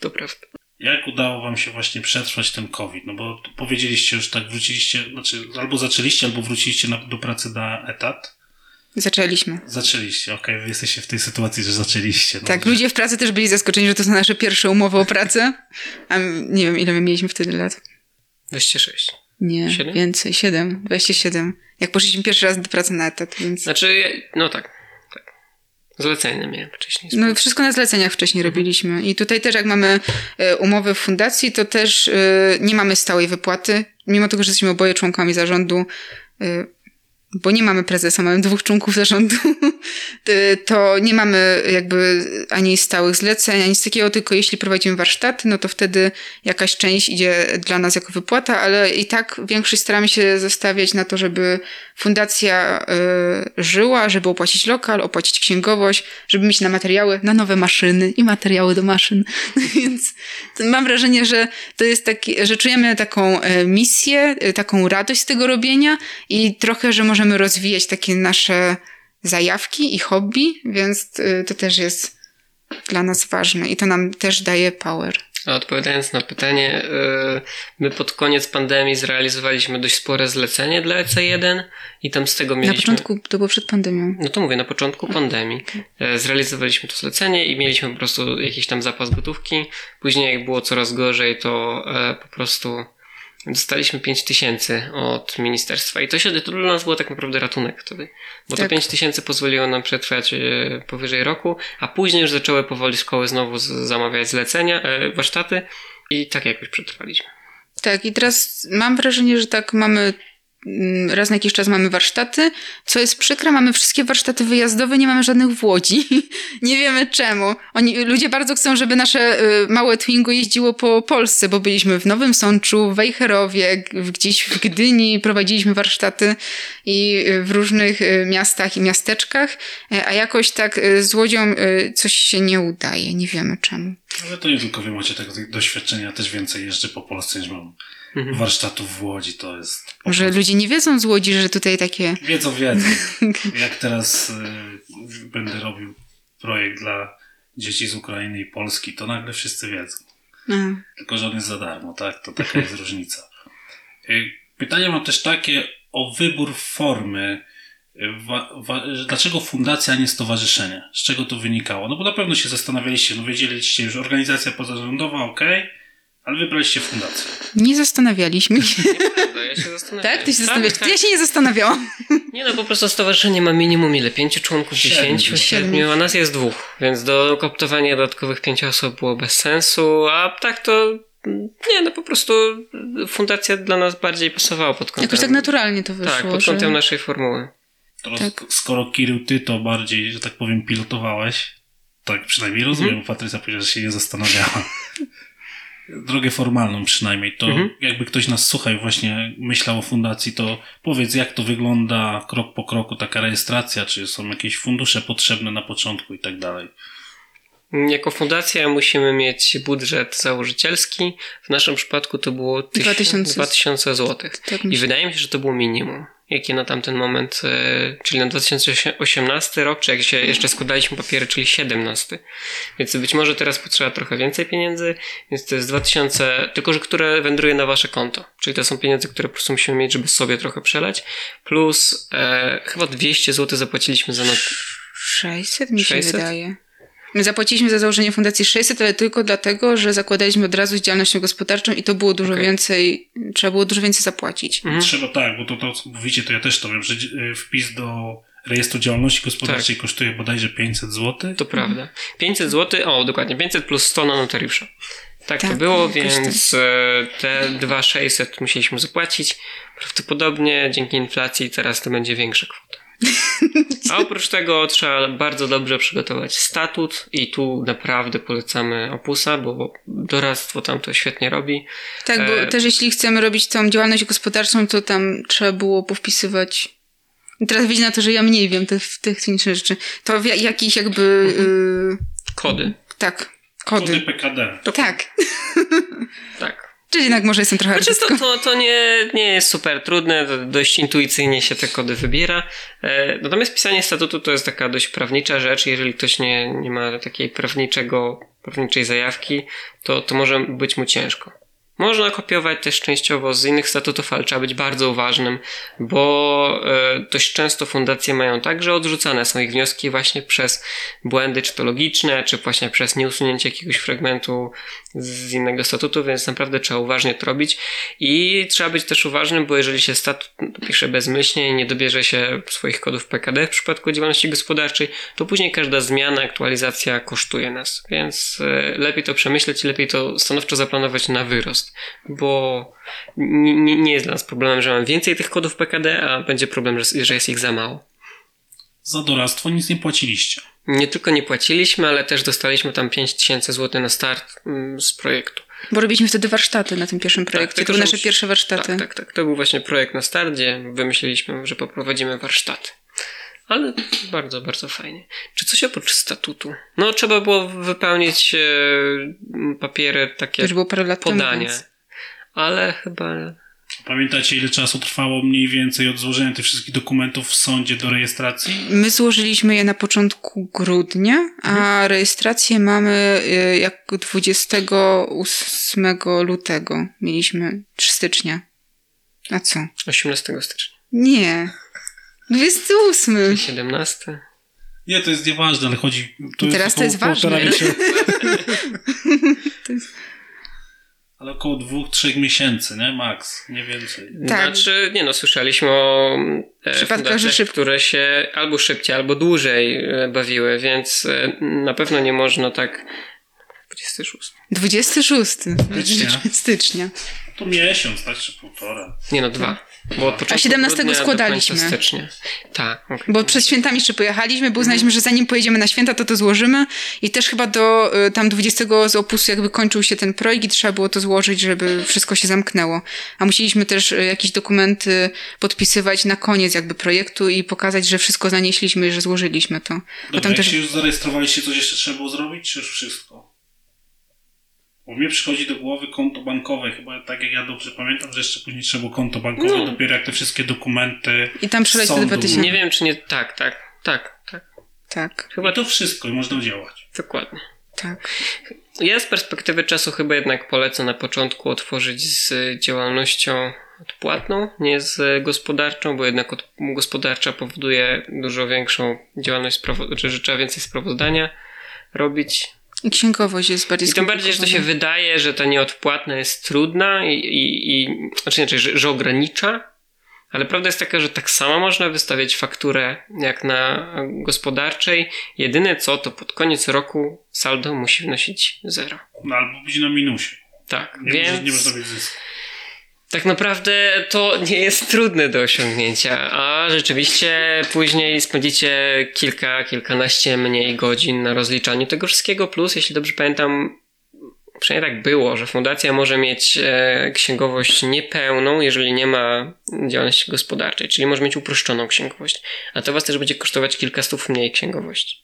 To prawda. Jak udało wam się właśnie przetrwać ten COVID? No bo powiedzieliście już tak, wróciliście, znaczy albo zaczęliście, albo wróciliście na, do pracy na etat. Zaczęliśmy. Zaczęliście, okej, wy jesteście w tej sytuacji, że zaczęliście. No, Tak, że- ludzie w pracy też byli zaskoczeni, że to są nasze pierwsze umowy o pracę. A nie wiem, ile my mieliśmy wtedy lat. 26. Nie, Siedem? więcej, 7, 27. Jak poszliśmy pierwszy raz do pracy na etat, więc... Znaczy, no tak. Zlecenie miałem wcześniej. No wszystko na zleceniach wcześniej robiliśmy. I tutaj też jak mamy e, umowy w fundacji, to też e, nie mamy stałej wypłaty. Mimo tego, że jesteśmy oboje członkami zarządu, e, bo nie mamy prezesa, mamy dwóch członków zarządu, to nie mamy jakby ani stałych zleceń, ani nic takiego, tylko jeśli prowadzimy warsztaty, no to wtedy jakaś część idzie dla nas jako wypłata, ale i tak większość staramy się zostawiać na to, żeby fundacja y, żyła, żeby opłacić lokal, opłacić księgowość, żeby mieć na materiały, na nowe maszyny i materiały do maszyn. Więc mam wrażenie, że to jest taki, że czujemy taką e, misję, e, taką radość z tego robienia i trochę, że możemy rozwijać takie nasze zajawki i hobby, więc y, to też jest dla nas ważne i to nam też daje power. A odpowiadając na pytanie, yy, my pod koniec pandemii zrealizowaliśmy dość spore zlecenie dla EC1 i tam z tego Na mieliśmy... początku to było przed pandemią. No to mówię, na początku pandemii e, zrealizowaliśmy to zlecenie i mieliśmy po prostu jakiś tam zapas gotówki. Później jak było coraz gorzej, to e, po prostu dostaliśmy 5 tysięcy od ministerstwa i to się to dla nas było tak naprawdę ratunek wtedy. Bo to Tak. 5 tysięcy pozwoliło nam przetrwać e, powyżej roku, a później już zaczęły powoli szkoły znowu zamawiać zlecenia, e, warsztaty i tak jakoś przetrwaliśmy. Tak, i teraz mam wrażenie, że tak mamy. Mm, Raz na jakiś czas mamy warsztaty. Co jest przykre, mamy wszystkie warsztaty wyjazdowe, nie mamy żadnych w Łodzi. nie wiemy czemu. Oni, ludzie bardzo chcą, żeby nasze y, małe Twingo jeździło po Polsce, bo byliśmy w Nowym Sączu, w Wejherowie, gdzieś w Gdyni, prowadziliśmy warsztaty i y, w różnych y, miastach i miasteczkach, y, a jakoś tak z Łodzią coś się nie udaje. Nie wiemy czemu. Ale to nie tylko wy macie tego doświadczenia, też więcej jeżdżę po Polsce niż mam. Warsztatów w Łodzi, to jest... Może ludzie nie wiedzą z Łodzi, że tutaj takie Wiedzą, wiedzą. Jak teraz y, będę robił projekt dla dzieci z Ukrainy i Polski, to nagle wszyscy wiedzą. Aha. Tylko, że on jest za darmo, tak? To taka jest różnica. Y, Pytanie mam też takie o wybór formy. Y, Wa, wa, dlaczego fundacja, a nie stowarzyszenie? Z czego to wynikało? No bo na pewno się zastanawialiście, no wiedzieliście już, organizacja pozarządowa, ok, ale wybraliście fundację. Nie zastanawialiśmy się. Prawda, ja się. Tak? Ty się zastanawiasz? Tak, Ja się nie zastanawiałam. Nie no, po prostu stowarzyszenie ma minimum ile? Pięciu członków, dziesięciu, siedmiu, a nas jest dwóch, więc do koptowania dodatkowych pięciu osób było bez sensu, a tak to mm, nie, no po prostu fundacja dla nas bardziej pasowała pod kątem... Jakoś tak naturalnie to wyszło. Tak, pod że... kątem naszej formuły. To Tak. skoro Kirył, ty to bardziej, że tak powiem, pilotowałeś, tak przynajmniej rozumiem, bo Patrycja powiedziała, że się nie zastanawiała. Drogę formalną przynajmniej, to Mhm. jakby ktoś nas słuchał właśnie myślał o fundacji, to powiedz jak to wygląda krok po kroku, taka rejestracja, czy są jakieś fundusze potrzebne na początku i tak dalej. Jako fundacja musimy mieć budżet założycielski. W naszym przypadku to było 2000. 2000 zł. Tak I wydaje mi się, że to było minimum, jakie na tamten moment, e, czyli na 2018 rok, czy jak się jeszcze składaliśmy papiery, czyli 17. Więc być może teraz potrzeba trochę więcej pieniędzy, więc to jest 2000, tylko że które wędruje na wasze konto. Czyli to są pieniądze, które po prostu musimy mieć, żeby sobie trochę przelać. Plus e, chyba 200 zł zapłaciliśmy za not. 600 mi się 600? wydaje. My zapłaciliśmy za założenie fundacji 600, ale tylko dlatego, że zakładaliśmy od razu z działalnością gospodarczą i to było dużo Okej. więcej, trzeba było dużo więcej zapłacić. Mhm. Trzeba tak, bo to, to co mówicie, to ja też to wiem, że y, wpis do rejestru działalności gospodarczej kosztuje bodajże 500 zł. To prawda. 500 zł, o dokładnie, 500 plus 100 na notariusza. Tak, to Tak, było, jakoś więc e, te 2600 musieliśmy zapłacić. Prawdopodobnie dzięki inflacji teraz to będzie większa kwota. A oprócz tego trzeba bardzo dobrze przygotować statut i tu naprawdę polecamy Opusa, bo doradztwo tam to świetnie robi. Tak, bo E, też jeśli chcemy robić tą działalność gospodarczą, to tam trzeba było powpisywać. I Teraz widzi na to, że ja mniej wiem te te techniczne rzeczy. To w ja- jakiś jakby. y, Kody. tak, Kody kody. PKD. Tak. Tak. Czyli jednak może jestem trochę Znaczy to, to, to nie, nie jest super trudne, dość intuicyjnie się te kody wybiera. E, Natomiast pisanie statutu to jest taka dość prawnicza rzecz. Jeżeli ktoś nie, nie ma takiej prawniczego, prawniczej zajawki, to, to może być mu ciężko. Można kopiować też częściowo z innych statutów, ale trzeba być bardzo uważnym, bo e, dość często fundacje mają tak, że odrzucane są ich wnioski właśnie przez błędy, czy to logiczne, czy właśnie przez nieusunięcie jakiegoś fragmentu z innego statutu, więc naprawdę trzeba uważnie to robić. I trzeba być też uważnym, bo jeżeli się statut pisze bezmyślnie i nie dobierze się swoich kodów PKD w przypadku działalności gospodarczej, to później każda zmiana, aktualizacja kosztuje nas. Więc e, lepiej to przemyśleć i lepiej to stanowczo zaplanować na wyrost, bo nie, nie- nie jest dla nas problemem, że mam więcej tych kodów PKD, a będzie problem, że, że jest ich za mało. Za doradztwo nic nie płaciliście. Nie tylko nie płaciliśmy, ale też dostaliśmy tam 5000 zł na start mm, z projektu. Bo robiliśmy wtedy warsztaty na tym pierwszym projekcie. tylko, to były nasze pierwsze warsztaty. Tak, tak, tak. To był właśnie projekt na starcie. Wymyśliliśmy, że poprowadzimy warsztaty. Ale bardzo, bardzo fajnie. Czy coś oprócz statutu? No, trzeba było wypełnić e, papiery To takie już było parę lat podanie. temu. Więc... Ale chyba. Pamiętacie, ile czasu trwało mniej więcej od złożenia tych wszystkich dokumentów w sądzie do rejestracji? My złożyliśmy je na początku grudnia, a Mhm. rejestrację mamy y, jak 28 lutego. Mieliśmy 3 stycznia. A co? 18 stycznia. Nie. 28. 17. Nie, to jest nieważne, ale chodzi... To Teraz to jest około półtora ważne. To jest- Ale około dwóch, trzech miesięcy, nie? Max, nie więcej. Tak. Znaczy, nie no, słyszeliśmy o e, Przypadkach, szybko. które się albo szybciej, albo dłużej e, bawiły, więc e, na pewno nie można tak. 26. 26 Stycznia. stycznia. To miesiąc, tak? Czy półtora. Nie no, dwa. Bo od początku 17 grudnia do składaliśmy. końca stycznia. Tak. okej. Bo przed świętami jeszcze pojechaliśmy, bo uznaliśmy, że zanim pojedziemy na święta, to to złożymy. I też chyba do y, tam 20 z opusu jakby kończył się ten projekt i trzeba było to złożyć, żeby wszystko się zamknęło. A musieliśmy też y, jakieś dokumenty podpisywać na koniec jakby projektu i pokazać, że wszystko zanieśliśmy i że złożyliśmy to. Bo Dobra, tam jak też... się już zarejestrowaliście, coś jeszcze trzeba było zrobić, czy już wszystko? Bo mnie przychodzi do głowy konto bankowe, chyba tak jak ja dobrze pamiętam, że jeszcze później trzeba było konto bankowe, No. dopiero jak te wszystkie dokumenty I tam przeleć te sądu 2000. Nie wiem, czy nie. Tak, tak, tak, tak. Tak, Chyba to wszystko i można działać. Dokładnie. tak. Ja z perspektywy czasu chyba jednak polecę na początku otworzyć z działalnością odpłatną, nie z gospodarczą, bo jednak od, gospodarcza powoduje dużo większą działalność, sprawo- czy że trzeba więcej sprawozdania robić. I księgowość jest bardziej I tym bardziej, że to się wydaje, że ta nieodpłatna jest trudna i, i, i znaczy inaczej, że, że ogranicza, ale prawda jest taka, że tak samo można wystawiać fakturę jak na gospodarczej. Jedyne co, to pod koniec roku saldo musi wynosić zero. No albo być na minusie. Tak, Nie, więc może, nie można mieć zysku. Tak naprawdę to nie jest trudne do osiągnięcia, a rzeczywiście później spędzicie kilka, kilkanaście mniej godzin na rozliczaniu tego wszystkiego, plus jeśli dobrze pamiętam, przynajmniej tak było, że fundacja może mieć e, księgowość niepełną, jeżeli nie ma działalności gospodarczej, czyli może mieć uproszczoną księgowość, a to was też będzie kosztować kilka stów mniej księgowości.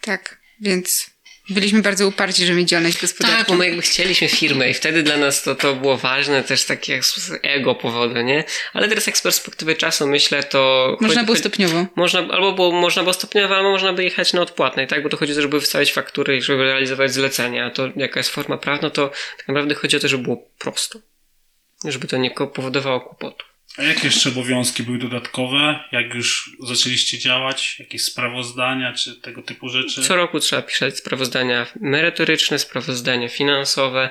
Tak, więc byliśmy bardzo uparci, żeby mieć działalność Tak, gospodarczą. bo my jakby chcieliśmy firmę i wtedy dla nas to, to było ważne, też takie ego powodu, nie? Ale teraz jak z perspektywy czasu myślę, to... Można było stopniowo. Można, albo było, można było stopniowo, albo można by jechać na odpłatnej, tak? Bo to chodzi o to, żeby wystawiać faktury i żeby realizować zlecenia. A to jaka jest forma prawna, to tak naprawdę chodzi o to, żeby było prosto. Żeby to nie powodowało kłopotu. A jakie jeszcze obowiązki były dodatkowe? Jak już zaczęliście działać? Jakieś sprawozdania czy tego typu rzeczy? Co roku trzeba pisać sprawozdania merytoryczne, sprawozdania finansowe.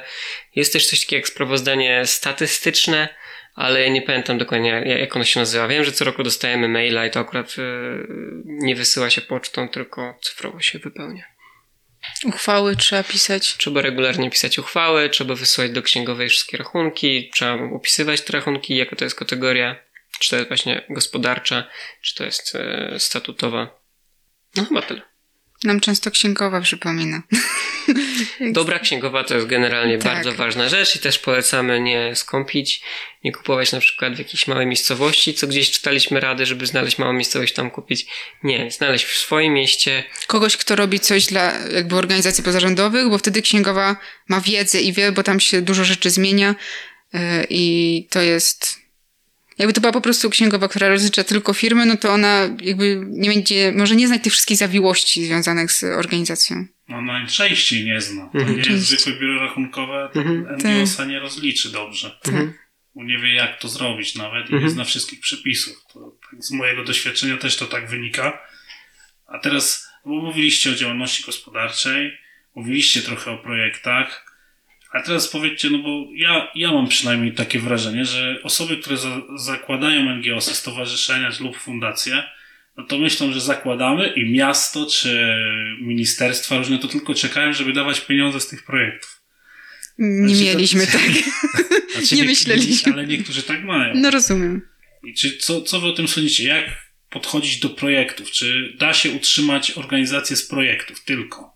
Jest też coś takiego jak sprawozdanie statystyczne, ale nie pamiętam dokładnie jak- ono się nazywa. Wiem, że co roku dostajemy maila i to akurat yy, nie wysyła się pocztą, tylko cyfrowo się wypełnia. Uchwały trzeba pisać. Trzeba regularnie pisać uchwały, trzeba wysyłać do księgowej wszystkie rachunki, trzeba opisywać te rachunki, jaka to jest kategoria, czy to jest właśnie gospodarcza, czy to jest e, statutowa. No chyba tyle. Nam często księgowa przypomina. Dobra księgowa to jest generalnie Tak. bardzo ważna rzecz i też polecamy nie skąpić, nie kupować na przykład w jakiejś małej miejscowości, co gdzieś czytaliśmy rady, żeby znaleźć małą miejscowość tam kupić. Nie, znaleźć w swoim mieście. Kogoś, kto robi coś dla jakby organizacji pozarządowych, bo wtedy księgowa ma wiedzę i wie, bo tam się dużo rzeczy zmienia yy, i to jest... Jakby to była po prostu księgowa, która rozlicza tylko firmy, no to ona jakby nie będzie, może nie znać tych wszystkich zawiłości związanych z organizacją. No najczęściej nie zna. To Mhm. nie jest zwykłe biuro rachunkowe, to Mhm. NGOS-a nie rozliczy dobrze. Mhm. Bo nie wie jak to zrobić nawet i Mhm. nie zna wszystkich przepisów. To, tak z mojego doświadczenia też to tak wynika. A teraz, bo mówiliście o działalności gospodarczej, mówiliście trochę o projektach, a teraz powiedzcie, no bo ja, ja mam przynajmniej takie wrażenie, że osoby, które za, zakładają NGOsy, stowarzyszenia lub fundacje, no to myślą, że zakładamy i miasto czy ministerstwa różne to tylko czekają, żeby dawać pieniądze z tych projektów. Nie Znaczy, to- mieliśmy tak. Znaczy, Nie niek- myśleliśmy. Ale niektórzy tak mają. No rozumiem. I czy, co, co wy o tym sądzicie? Jak podchodzić do projektów? Czy da się utrzymać organizację z projektów tylko?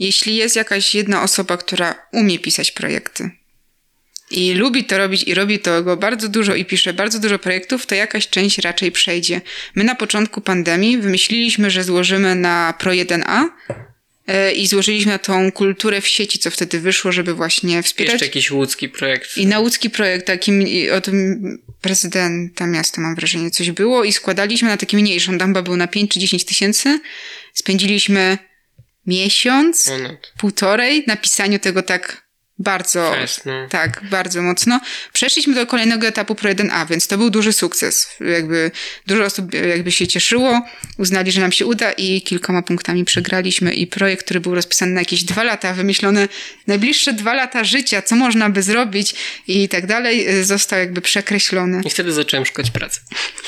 Jeśli jest jakaś jedna osoba, która umie pisać projekty i lubi to robić i robi tego bardzo dużo i pisze bardzo dużo projektów, to jakaś część raczej przejdzie. My na początku pandemii wymyśliliśmy, że złożymy na Pro 1A e, i złożyliśmy na tą kulturę w sieci, co wtedy wyszło, żeby właśnie wspierać. Jeszcze jakiś łódzki projekt. I na łódzki projekt, takim od prezydenta miasta mam wrażenie coś było i składaliśmy na taki mniejszy, on tam chyba był na 5 czy 10 tysięcy. Spędziliśmy miesiąc, półtorej na pisaniu tego tak bardzo, no. tak, bardzo mocno. Przeszliśmy do kolejnego etapu Pro 1A, więc to był duży sukces. Jakby dużo osób jakby się cieszyło, uznali, że nam się uda i kilkoma punktami przegraliśmy i projekt, który był rozpisany na jakieś dwa lata, wymyślone najbliższe dwa lata życia, co można by zrobić i tak dalej, został jakby przekreślony. I wtedy zacząłem szukać pracy.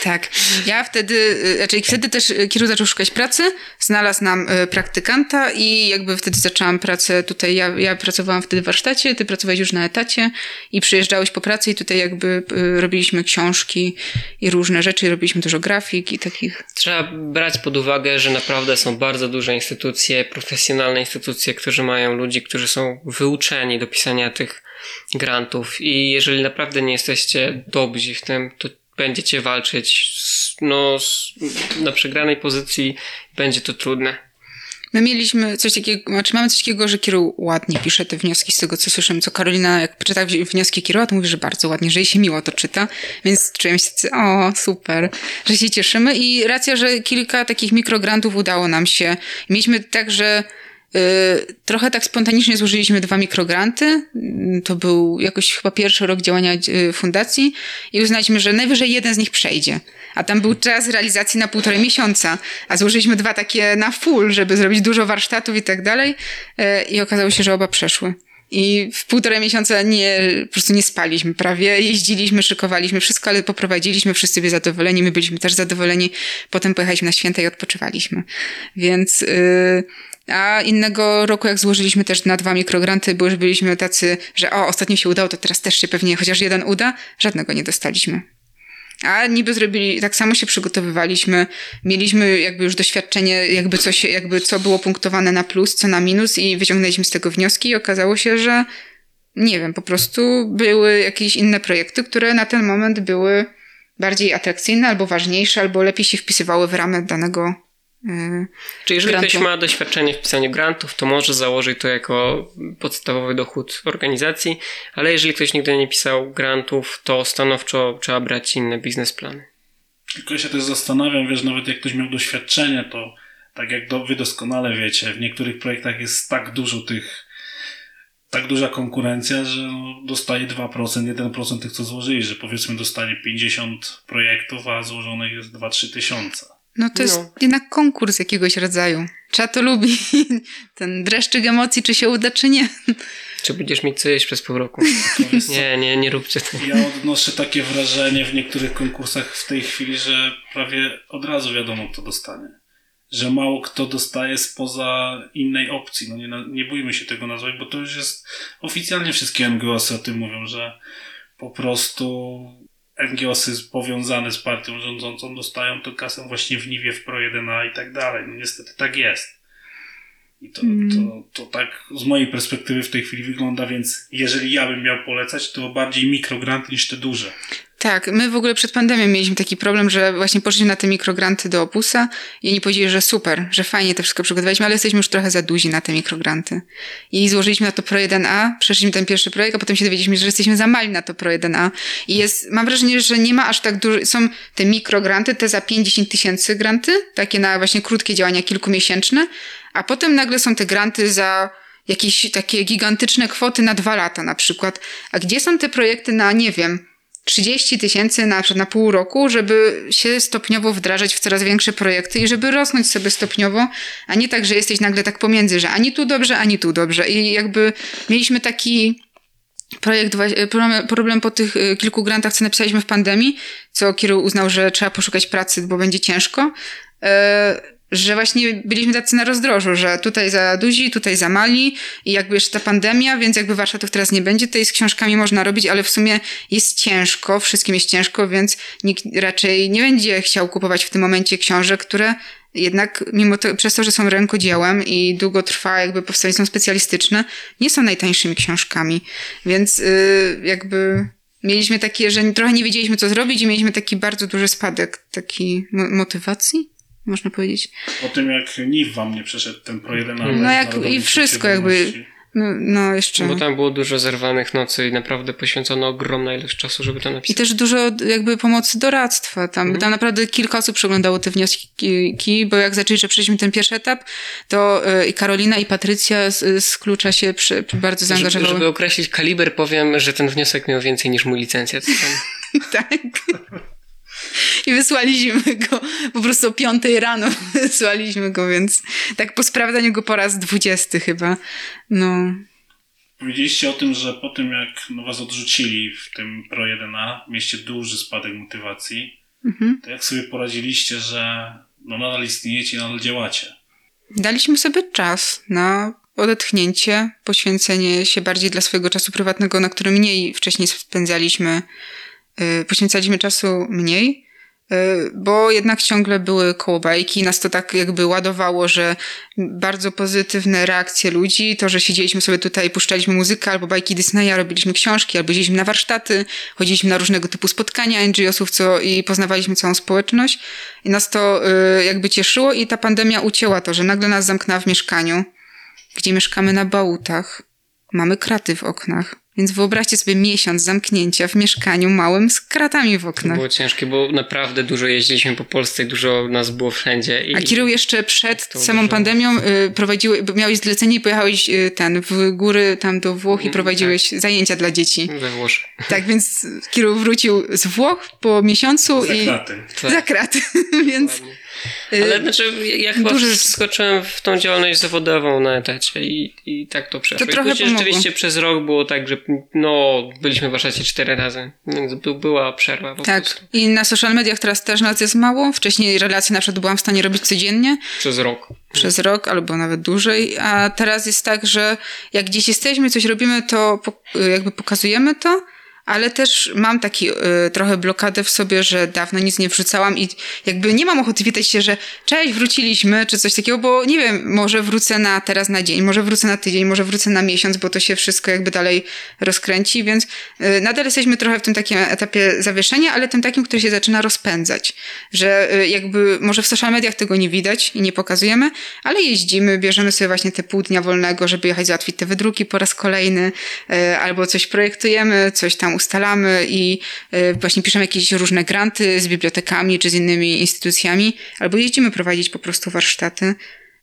Tak. Ja wtedy, y, znaczy wtedy też y, Kiru zaczął szukać pracy, znalazł nam y, praktykanta i jakby wtedy zaczęłam pracę tutaj, ja, ja pracowałam wtedy w warsztacie, ty pracowałeś już na etacie i przyjeżdżałeś po pracy i tutaj jakby y, robiliśmy książki i różne rzeczy, robiliśmy dużo grafik i takich. Trzeba brać pod uwagę, że naprawdę są bardzo duże instytucje, profesjonalne instytucje, którzy mają ludzi, którzy są wyuczeni do pisania tych grantów i jeżeli naprawdę nie jesteście dobrzy w tym, to będziecie walczyć z, no, z, na przegranej pozycji, będzie to trudne. My mieliśmy coś takiego, znaczy mamy coś takiego, że Kiru ładnie pisze te wnioski z tego, co słyszę, co Karolina, jak czyta wnioski Kiru, to mówi, że bardzo ładnie, że jej się miło to czyta, więc czujemy się o, super, że się cieszymy i racja, że kilka takich mikrograntów udało nam się. Mieliśmy tak, że y, trochę tak spontanicznie złożyliśmy dwa mikrogranty. To był jakoś chyba pierwszy rok działania y, fundacji i uznaliśmy, że najwyżej jeden z nich przejdzie. A tam był czas realizacji na półtorej miesiąca, a złożyliśmy dwa takie na full, żeby zrobić dużo warsztatów i tak dalej. Y, I okazało się, że oba przeszły. I w półtorej miesiąca nie, po prostu nie spaliśmy prawie. Jeździliśmy, szykowaliśmy wszystko, ale poprowadziliśmy, wszyscy byli zadowoleni, my byliśmy też zadowoleni. Potem pojechaliśmy na święta i odpoczywaliśmy. Więc, yy, a innego roku, jak złożyliśmy też na dwa mikrogranty, bo już byliśmy tacy, że o, ostatnio się udało, to teraz też się pewnie chociaż jeden uda. Żadnego nie dostaliśmy. A niby zrobili, tak samo się przygotowywaliśmy, mieliśmy jakby już doświadczenie, jakby coś, jakby co było punktowane na plus, co na minus i wyciągnęliśmy z tego wnioski i okazało się, że nie wiem, po prostu były jakieś inne projekty, które na ten moment były bardziej atrakcyjne albo ważniejsze, albo lepiej się wpisywały w ramę danego Yy, Czy jeżeli ktoś ma doświadczenie w pisaniu grantów, to może założyć to jako podstawowy dochód organizacji, ale jeżeli ktoś nigdy nie pisał grantów, to stanowczo trzeba brać inne biznesplany. Tylko ja się też zastanawiam, wiesz, nawet jak ktoś miał doświadczenie, to tak jak do, wy doskonale wiecie, w niektórych projektach jest tak dużo tych, tak duża konkurencja, że no, dostaje 2%, 1% tych, co złożyli, że powiedzmy dostanie 50 projektów, a złożonych jest 2-3 tysiące. No to jest no. jednak konkurs jakiegoś rodzaju. Trzeba to lubić. Ten dreszczyk emocji, czy się uda, czy nie. Czy będziesz mieć co jeść przez pół roku? nie, nie, nie róbcie tego. Ja odnoszę takie wrażenie w niektórych konkursach w tej chwili, że prawie od razu wiadomo, kto dostanie. Że mało kto dostaje spoza innej opcji. No nie, nie bójmy się tego nazwać, bo to już jest oficjalnie wszystkie NGOsy o tym mówią, że po prostu NGOsy powiązane z partią rządzącą dostają tę kasę właśnie w Niwie, w Pro1A i tak dalej. No niestety tak jest. I to, mm. to, to tak z mojej perspektywy w tej chwili wygląda, więc jeżeli ja bym miał polecać, to bardziej mikrogranty niż te duże. Tak, my w ogóle przed pandemią mieliśmy taki problem, że właśnie poszliśmy na te mikrogranty do Opusa i oni powiedzieli, że super, że fajnie to wszystko przygotowaliśmy, ale jesteśmy już trochę za duzi na te mikrogranty. I złożyliśmy na to Pro 1A, przeszliśmy ten pierwszy projekt, a potem się dowiedzieliśmy, że jesteśmy za mali na to Pro 1A. I jest, mam wrażenie, że nie ma aż tak dużo, są te mikrogranty, te za 50 tysięcy granty, takie na właśnie krótkie działania kilkumiesięczne, a potem nagle są te granty za jakieś takie gigantyczne kwoty na dwa lata na przykład. A gdzie są te projekty na, nie wiem, 30 tysięcy na, na pół roku, żeby się stopniowo wdrażać w coraz większe projekty i żeby rosnąć sobie stopniowo, a nie tak, że jesteś nagle tak pomiędzy, że ani tu dobrze, ani tu dobrze. I jakby mieliśmy taki projekt, problem po tych y, kilku grantach, co napisaliśmy w pandemii, co Kiru uznał, że trzeba poszukać pracy, bo będzie ciężko. Że właśnie byliśmy tacy na rozdrożu, że tutaj za duzi, tutaj za mali i jakby jeszcze ta pandemia, więc jakby warsztatów teraz nie będzie, to z książkami można robić, ale w sumie jest ciężko, wszystkim jest ciężko, więc nikt raczej nie będzie chciał kupować w tym momencie książek, które jednak mimo to, przez to, że są rękodziełem i długo trwa jakby powstanie są specjalistyczne, nie są najtańszymi książkami, więc yy, jakby mieliśmy takie, że trochę nie wiedzieliśmy co zrobić i mieliśmy taki bardzo duży spadek takiej motywacji można powiedzieć. Po tym jak NIW wam nie przeszedł ten projekt na No jak i wszystko jakby no, no, jeszcze. Bo tam było dużo zerwanych nocy i naprawdę poświęcono ogromna ilość czasu, żeby to napisać. I też dużo jakby pomocy doradztwa. Tam, mm. tam naprawdę kilka osób przeglądało te wnioski, bo jak zaczęli, że przejdziemy ten pierwszy etap, to y, i Karolina i Patrycja z, z klucza się przy, bardzo zaangażowały. Żeby, żeby określić kaliber, powiem, że ten wniosek miał więcej niż mój licencjat. tak. I wysłaliśmy go po prostu o piątej rano wysłaliśmy go, więc tak po sprawdzaniu go po raz dwudziesty chyba. No. Powiedzieliście o tym, że po tym jak no, was odrzucili w tym Pro 1A, mieliście duży spadek motywacji. Mhm. To jak sobie poradziliście, że no, nadal istniejecie, nadal działacie? Daliśmy sobie czas na odetchnięcie, poświęcenie się bardziej dla swojego czasu prywatnego, na którym mniej wcześniej spędzaliśmy poświęcaliśmy czasu mniej. bo jednak ciągle były kołobajki, nas to tak jakby ładowało, że bardzo pozytywne reakcje ludzi, to, że siedzieliśmy sobie tutaj, puszczaliśmy muzykę albo bajki Disneya, robiliśmy książki, albo jeździliśmy na warsztaty, chodziliśmy na różnego typu spotkania NGO-sów co, i poznawaliśmy całą społeczność. I nas to jakby cieszyło i ta pandemia ucięła to, że nagle nas zamknęła w mieszkaniu, gdzie mieszkamy na bałutach, mamy kraty w oknach, więc wyobraźcie sobie miesiąc zamknięcia w mieszkaniu małym z kratami w oknach. To było ciężkie, bo naprawdę dużo jeździliśmy po Polsce i dużo nas było wszędzie. I... A Kirył jeszcze przed samą dużo... pandemią y, prowadziły, miałeś zlecenie i pojechałeś y, ten w góry tam do Włoch i mm, prowadziłeś tak. zajęcia dla dzieci. We Włoszech. Tak, więc Kirył wrócił z Włoch po miesiącu za i... Kraty. Za kraty. więc... Ładnie. Ale znaczy, ja chyba Duży... wskoczyłem w tą działalność zawodową na etacie i, i tak to przeszło. To trochę I rzeczywiście przez rok było tak, że no, byliśmy w Warszawie cztery razy, więc była przerwa po Tak, prostu. i na social mediach teraz też nas jest mało. Wcześniej relacje na przykład byłam w stanie robić codziennie. Przez rok. Przez rok albo nawet dłużej, a teraz jest tak, że jak gdzieś jesteśmy, coś robimy, to jakby pokazujemy to, ale też mam taki y, trochę blokadę w sobie, że dawno nic nie wrzucałam i jakby nie mam ochoty witać się, że cześć, wróciliśmy, czy coś takiego, bo nie wiem, może wrócę na teraz na dzień, może wrócę na tydzień, może wrócę na miesiąc, bo to się wszystko jakby dalej rozkręci, więc y, nadal jesteśmy trochę w tym takim etapie zawieszenia, ale tym takim, który się zaczyna rozpędzać, że y, jakby może w social mediach tego nie widać i nie pokazujemy, ale jeździmy, bierzemy sobie właśnie te pół dnia wolnego, żeby jechać załatwić te wydruki po raz kolejny, y, albo coś projektujemy, coś tam ustalamy i e, właśnie piszemy jakieś różne granty z bibliotekami czy z innymi instytucjami, albo jeździmy prowadzić po prostu warsztaty.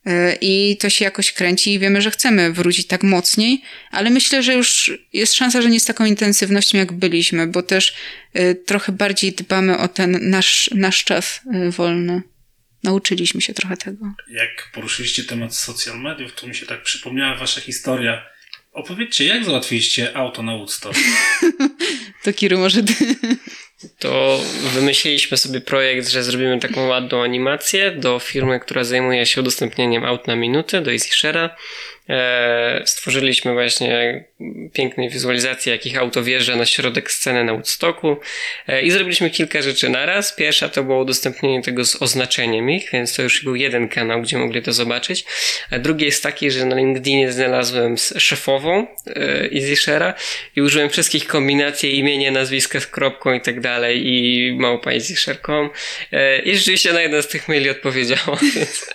E, I to się jakoś kręci i wiemy, że chcemy wrócić tak mocniej, ale myślę, że już jest szansa, że nie z taką intensywnością, jak byliśmy, bo też e, trochę bardziej dbamy o ten nasz, nasz czas wolny. Nauczyliśmy się trochę tego. Jak poruszyliście temat social mediów, to mi się tak przypomniała wasza historia Opowiedzcie, jak załatwiliście auto na Woodstock? to Kiru, może ty. To wymyśliliśmy sobie projekt, że zrobimy taką ładną animację do firmy, która zajmuje się udostępnieniem aut na minutę, do EasyShare'a. E, stworzyliśmy właśnie pięknej wizualizacji, jakich auto wjeżdża na środek sceny na Woodstocku e, i zrobiliśmy kilka rzeczy naraz. Pierwsza to było udostępnienie tego z oznaczeniem ich, więc to już był jeden kanał, gdzie mogli to zobaczyć. A drugi jest taki, że na LinkedInie znalazłem szefową e, EasyShare'a i użyłem wszystkich kombinacji imienia, nazwiska z kropką i tak dalej i małpa EasyShare.com i rzeczywiście na jeden z tych maili odpowiedziała, więc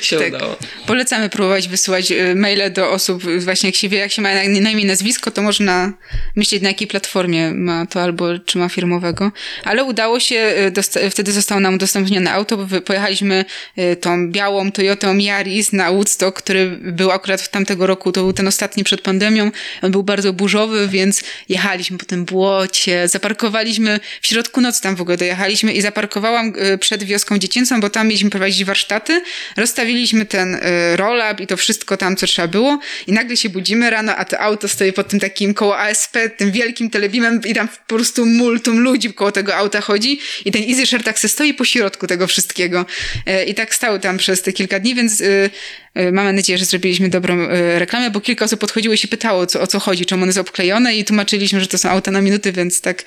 się tak. udało. Polecamy próbować wysyłać maile do osób, właśnie jak się wie, jak się ma na imię nazwisko, to można myśleć na jakiej platformie ma to albo czy ma firmowego. Ale udało się, y, wtedy zostało nam udostępnione auto, pojechaliśmy y, tą białą Toyotą Yaris na Woodstock, który był akurat w tamtego roku, to był ten ostatni przed pandemią. On był bardzo burzowy, więc jechaliśmy po tym błocie, zaparkowaliśmy w środku nocy tam w ogóle dojechaliśmy i zaparkowałam y, przed wioską dziecięcą, bo tam mieliśmy prowadzić warsztaty. Rozstawiliśmy ten roll-up i to wszystko tam, co trzeba było i nagle się budzimy rano, a to auto stoi pod tym takim koło ASP, tym wielkim telebimem i tam po prostu multum ludzi koło tego auta chodzi i ten Easy Share tak se stoi po środku tego wszystkiego. E, I tak stał tam przez te kilka dni, więc e, e, mamy nadzieję, że zrobiliśmy dobrą reklamę, bo kilka osób podchodziło i się pytało, co, o co chodzi, czemu one są obklejone i tłumaczyliśmy, że to są auta na minuty, więc tak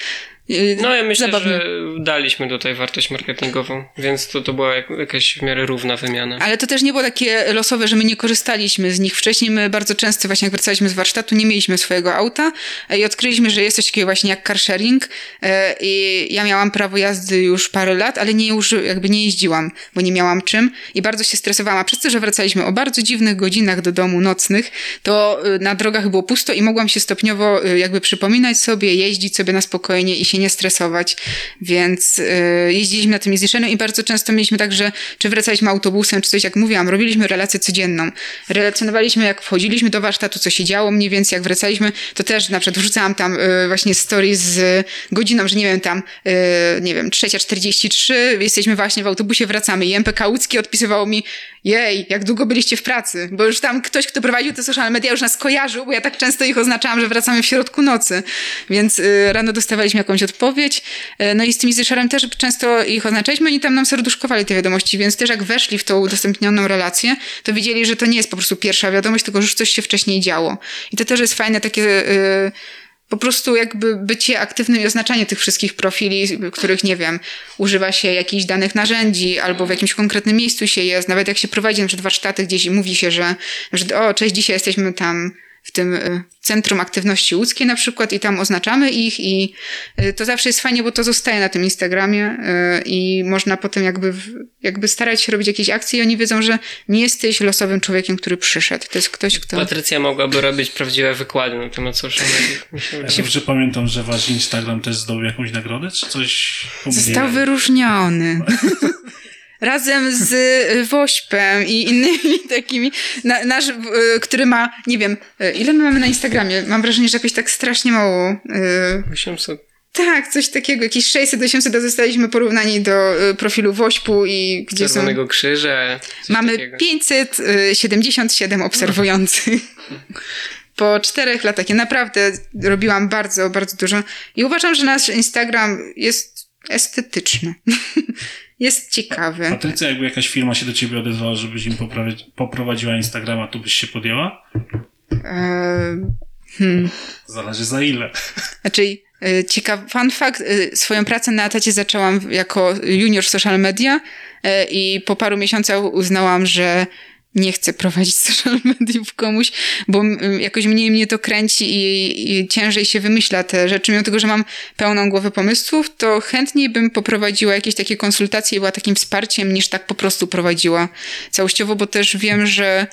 no ja myślę, Zabawnie. że daliśmy tutaj wartość marketingową, więc to, to była jakaś w miarę równa wymiana. Ale to też nie było takie losowe, że my nie korzystaliśmy z nich wcześniej. My bardzo często właśnie jak wracaliśmy z warsztatu, nie mieliśmy swojego auta i odkryliśmy, że jest coś takiego właśnie jak car sharing e, i ja miałam prawo jazdy już parę lat, ale nie już jakby nie jeździłam, bo nie miałam czym i bardzo się stresowałam. A przez to, że wracaliśmy o bardzo dziwnych godzinach do domu nocnych, to y, na drogach było pusto i mogłam się stopniowo jakby przypominać sobie, jeździć sobie na spokojnie i się nie stresować, więc yy, jeździliśmy na tym EasyShare'em i bardzo często mieliśmy tak, że czy wracaliśmy autobusem, czy coś, jak mówiłam, robiliśmy relację codzienną. Relacjonowaliśmy, jak wchodziliśmy do warsztatu, co się działo mniej więcej, jak wracaliśmy, to też na przykład wrzucałam tam yy, właśnie stories z godziną, że nie wiem, tam, yy, nie wiem, 3.43, jesteśmy właśnie w autobusie, wracamy i MPK Łódzki odpisywało mi, jej, jak długo byliście w pracy, bo już tam ktoś, kto prowadził te social media już nas kojarzył, bo ja tak często ich oznaczałam, że wracamy w środku nocy, więc yy, rano dostawaliśmy jakąś odpowiedź, yy, no i z tymi zeszarem też często ich oznaczaliśmy, oni tam nam serduszkowali te wiadomości, więc też jak weszli w tą udostępnioną relację, to widzieli, że to nie jest po prostu pierwsza wiadomość, tylko już coś się wcześniej działo. I to też jest fajne takie... Yy, po prostu jakby bycie aktywnym i oznaczanie tych wszystkich profili, których, nie wiem, używa się jakichś danych narzędzi albo w jakimś konkretnym miejscu się jest. Nawet jak się prowadzi na przykład warsztaty gdzieś i mówi się, że, że o, cześć, dzisiaj jesteśmy tam w tym y, Centrum Aktywności Łódzkiej na przykład i tam oznaczamy ich i y, to zawsze jest fajnie, bo to zostaje na tym Instagramie y, i można potem jakby, jakby starać się robić jakieś akcje i oni wiedzą, że nie jesteś losowym człowiekiem, który przyszedł. To jest ktoś, kto... Patrycja mogłaby robić prawdziwe wykłady na temat social. Myślę, Ja dobrze pamiętam, że wasz Instagram też zdobył jakąś nagrodę, czy coś? Został wyróżniony. Razem z y, Wośpem i innymi takimi. Na, nasz, y, który ma, nie wiem, y, ile my mamy na Instagramie? Mam wrażenie, że jakoś tak strasznie mało. y, 800. tak, coś takiego, jakieś 600-800, a zostaliśmy porównani do profilu Wośpu i gdzie są. Czerwonego Krzyża. Mamy takiego. 577 obserwujących. Po czterech latach. Ja naprawdę robiłam bardzo, bardzo dużo. I uważam, że nasz Instagram jest estetyczny. jest ciekawy. Patrycja, jakby jakaś firma się do ciebie odezwała, żebyś im poprowadziła Instagrama, to byś się podjęła? Eee, hmm. Zależy za ile. Znaczy, y, ciekawy fun fact, y, swoją pracę na etacie zaczęłam jako junior social media y, i po paru miesiącach uznałam, że nie chcę prowadzić social mediów komuś, bo jakoś mniej mnie to kręci i, i ciężej się wymyśla te rzeczy. Mimo tego, że mam pełną głowę pomysłów, to chętniej bym poprowadziła jakieś takie konsultacje i była takim wsparciem, niż tak po prostu prowadziła całościowo, bo też wiem, że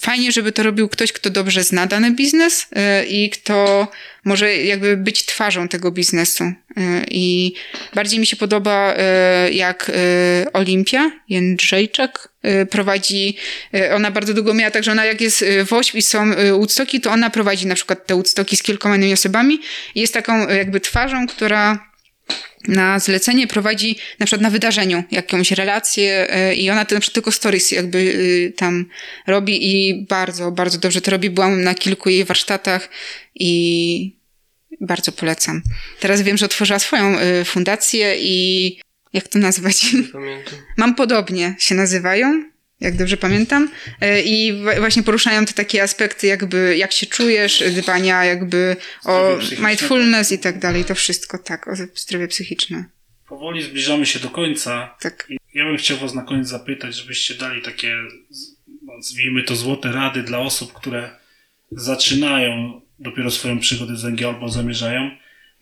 fajnie, żeby to robił ktoś, kto dobrze zna dany biznes y, i kto może jakby być twarzą tego biznesu. Y, I bardziej mi się podoba, y, jak Olimpia Jędrzejczak prowadzi, ona bardzo długo miała tak, że ona jak jest y, WOŚP i są Woodstocki, to ona prowadzi na przykład te Woodstocki z kilkoma innymi osobami i jest taką jakby twarzą, która na zlecenie prowadzi na przykład na wydarzeniu jakąś relację y, i ona to na przykład tylko stories jakby y, tam robi i bardzo, bardzo dobrze to robi. Byłam na kilku jej warsztatach i bardzo polecam. Teraz wiem, że otworzyła swoją y, fundację i jak to nazwać? Pamiętam. Mam podobnie się nazywają, jak dobrze pamiętam. Y, I właśnie poruszają te takie aspekty, jakby jak się czujesz, dbania jakby o psychiczne, mindfulness i tak dalej. To wszystko, tak, o zdrowie psychiczne. Powoli zbliżamy się do końca. Tak. I Ja bym chciał was na koniec zapytać, żebyście dali takie, nazwijmy to złote rady dla osób, które zaczynają dopiero swoją przygodę z NGO albo zamierzają,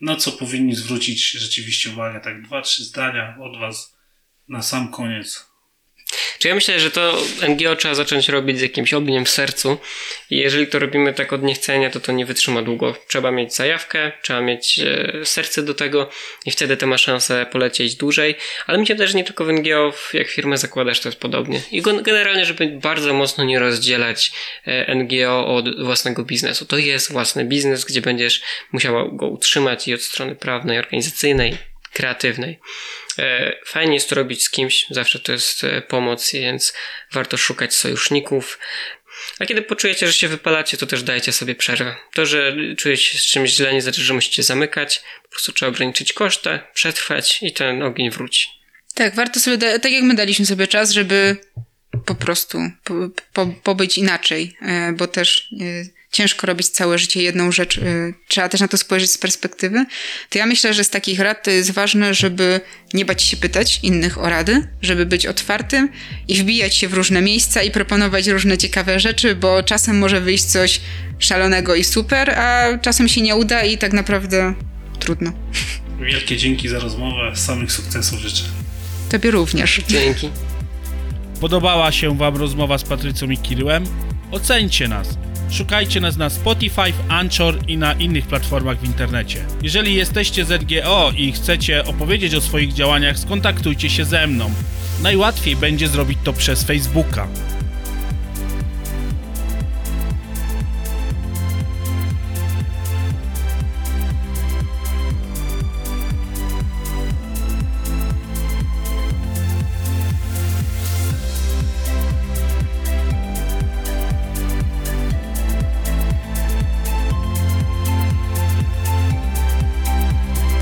na co powinni zwrócić rzeczywiście uwagę. Tak dwa, trzy zdania od was na sam koniec. Czy ja myślę, że to NGO trzeba zacząć robić z jakimś ogniem w sercu i jeżeli to robimy tak od niechcenia, to to nie wytrzyma długo. Trzeba mieć zajawkę, trzeba mieć e, serce do tego i wtedy to ma szansę polecieć dłużej, ale mi się też nie tylko w NGO, jak firmę zakładasz, to jest podobnie. I gen- generalnie, żeby bardzo mocno nie rozdzielać e, NGO od własnego biznesu. To jest własny biznes, gdzie będziesz musiała go utrzymać i od strony prawnej, organizacyjnej, kreatywnej. E, Fajnie jest to robić z kimś, zawsze to jest e, pomoc, więc warto szukać sojuszników. A kiedy poczujecie, że się wypalacie, to też dajcie sobie przerwę. To, że czujecie się z czymś źle, nie znaczy, że musicie zamykać. Po prostu trzeba ograniczyć koszty, przetrwać i ten ogień wróci. Tak, warto sobie, da- tak jak my daliśmy sobie czas, żeby po prostu po, po, pobyć inaczej, e, bo też ciężko robić całe życie jedną rzecz. e, Trzeba też na to spojrzeć z perspektywy. To ja myślę, że z takich rad to jest ważne, żeby nie bać się pytać innych o rady, żeby być otwartym i wbijać się w różne miejsca i proponować różne ciekawe rzeczy, bo czasem może wyjść coś szalonego i super, a czasem się nie uda i tak naprawdę trudno. Wielkie dzięki za rozmowę. Samych sukcesów życzę. Tobie również. Dzięki. Podobała się Wam rozmowa z Patrycją i Kiryłem? Ocencie nas. Szukajcie nas na Spotify, Anchor i na innych platformach w internecie. Jeżeli jesteście z NGO i chcecie opowiedzieć o swoich działaniach, skontaktujcie się ze mną. Najłatwiej będzie zrobić to przez Facebooka.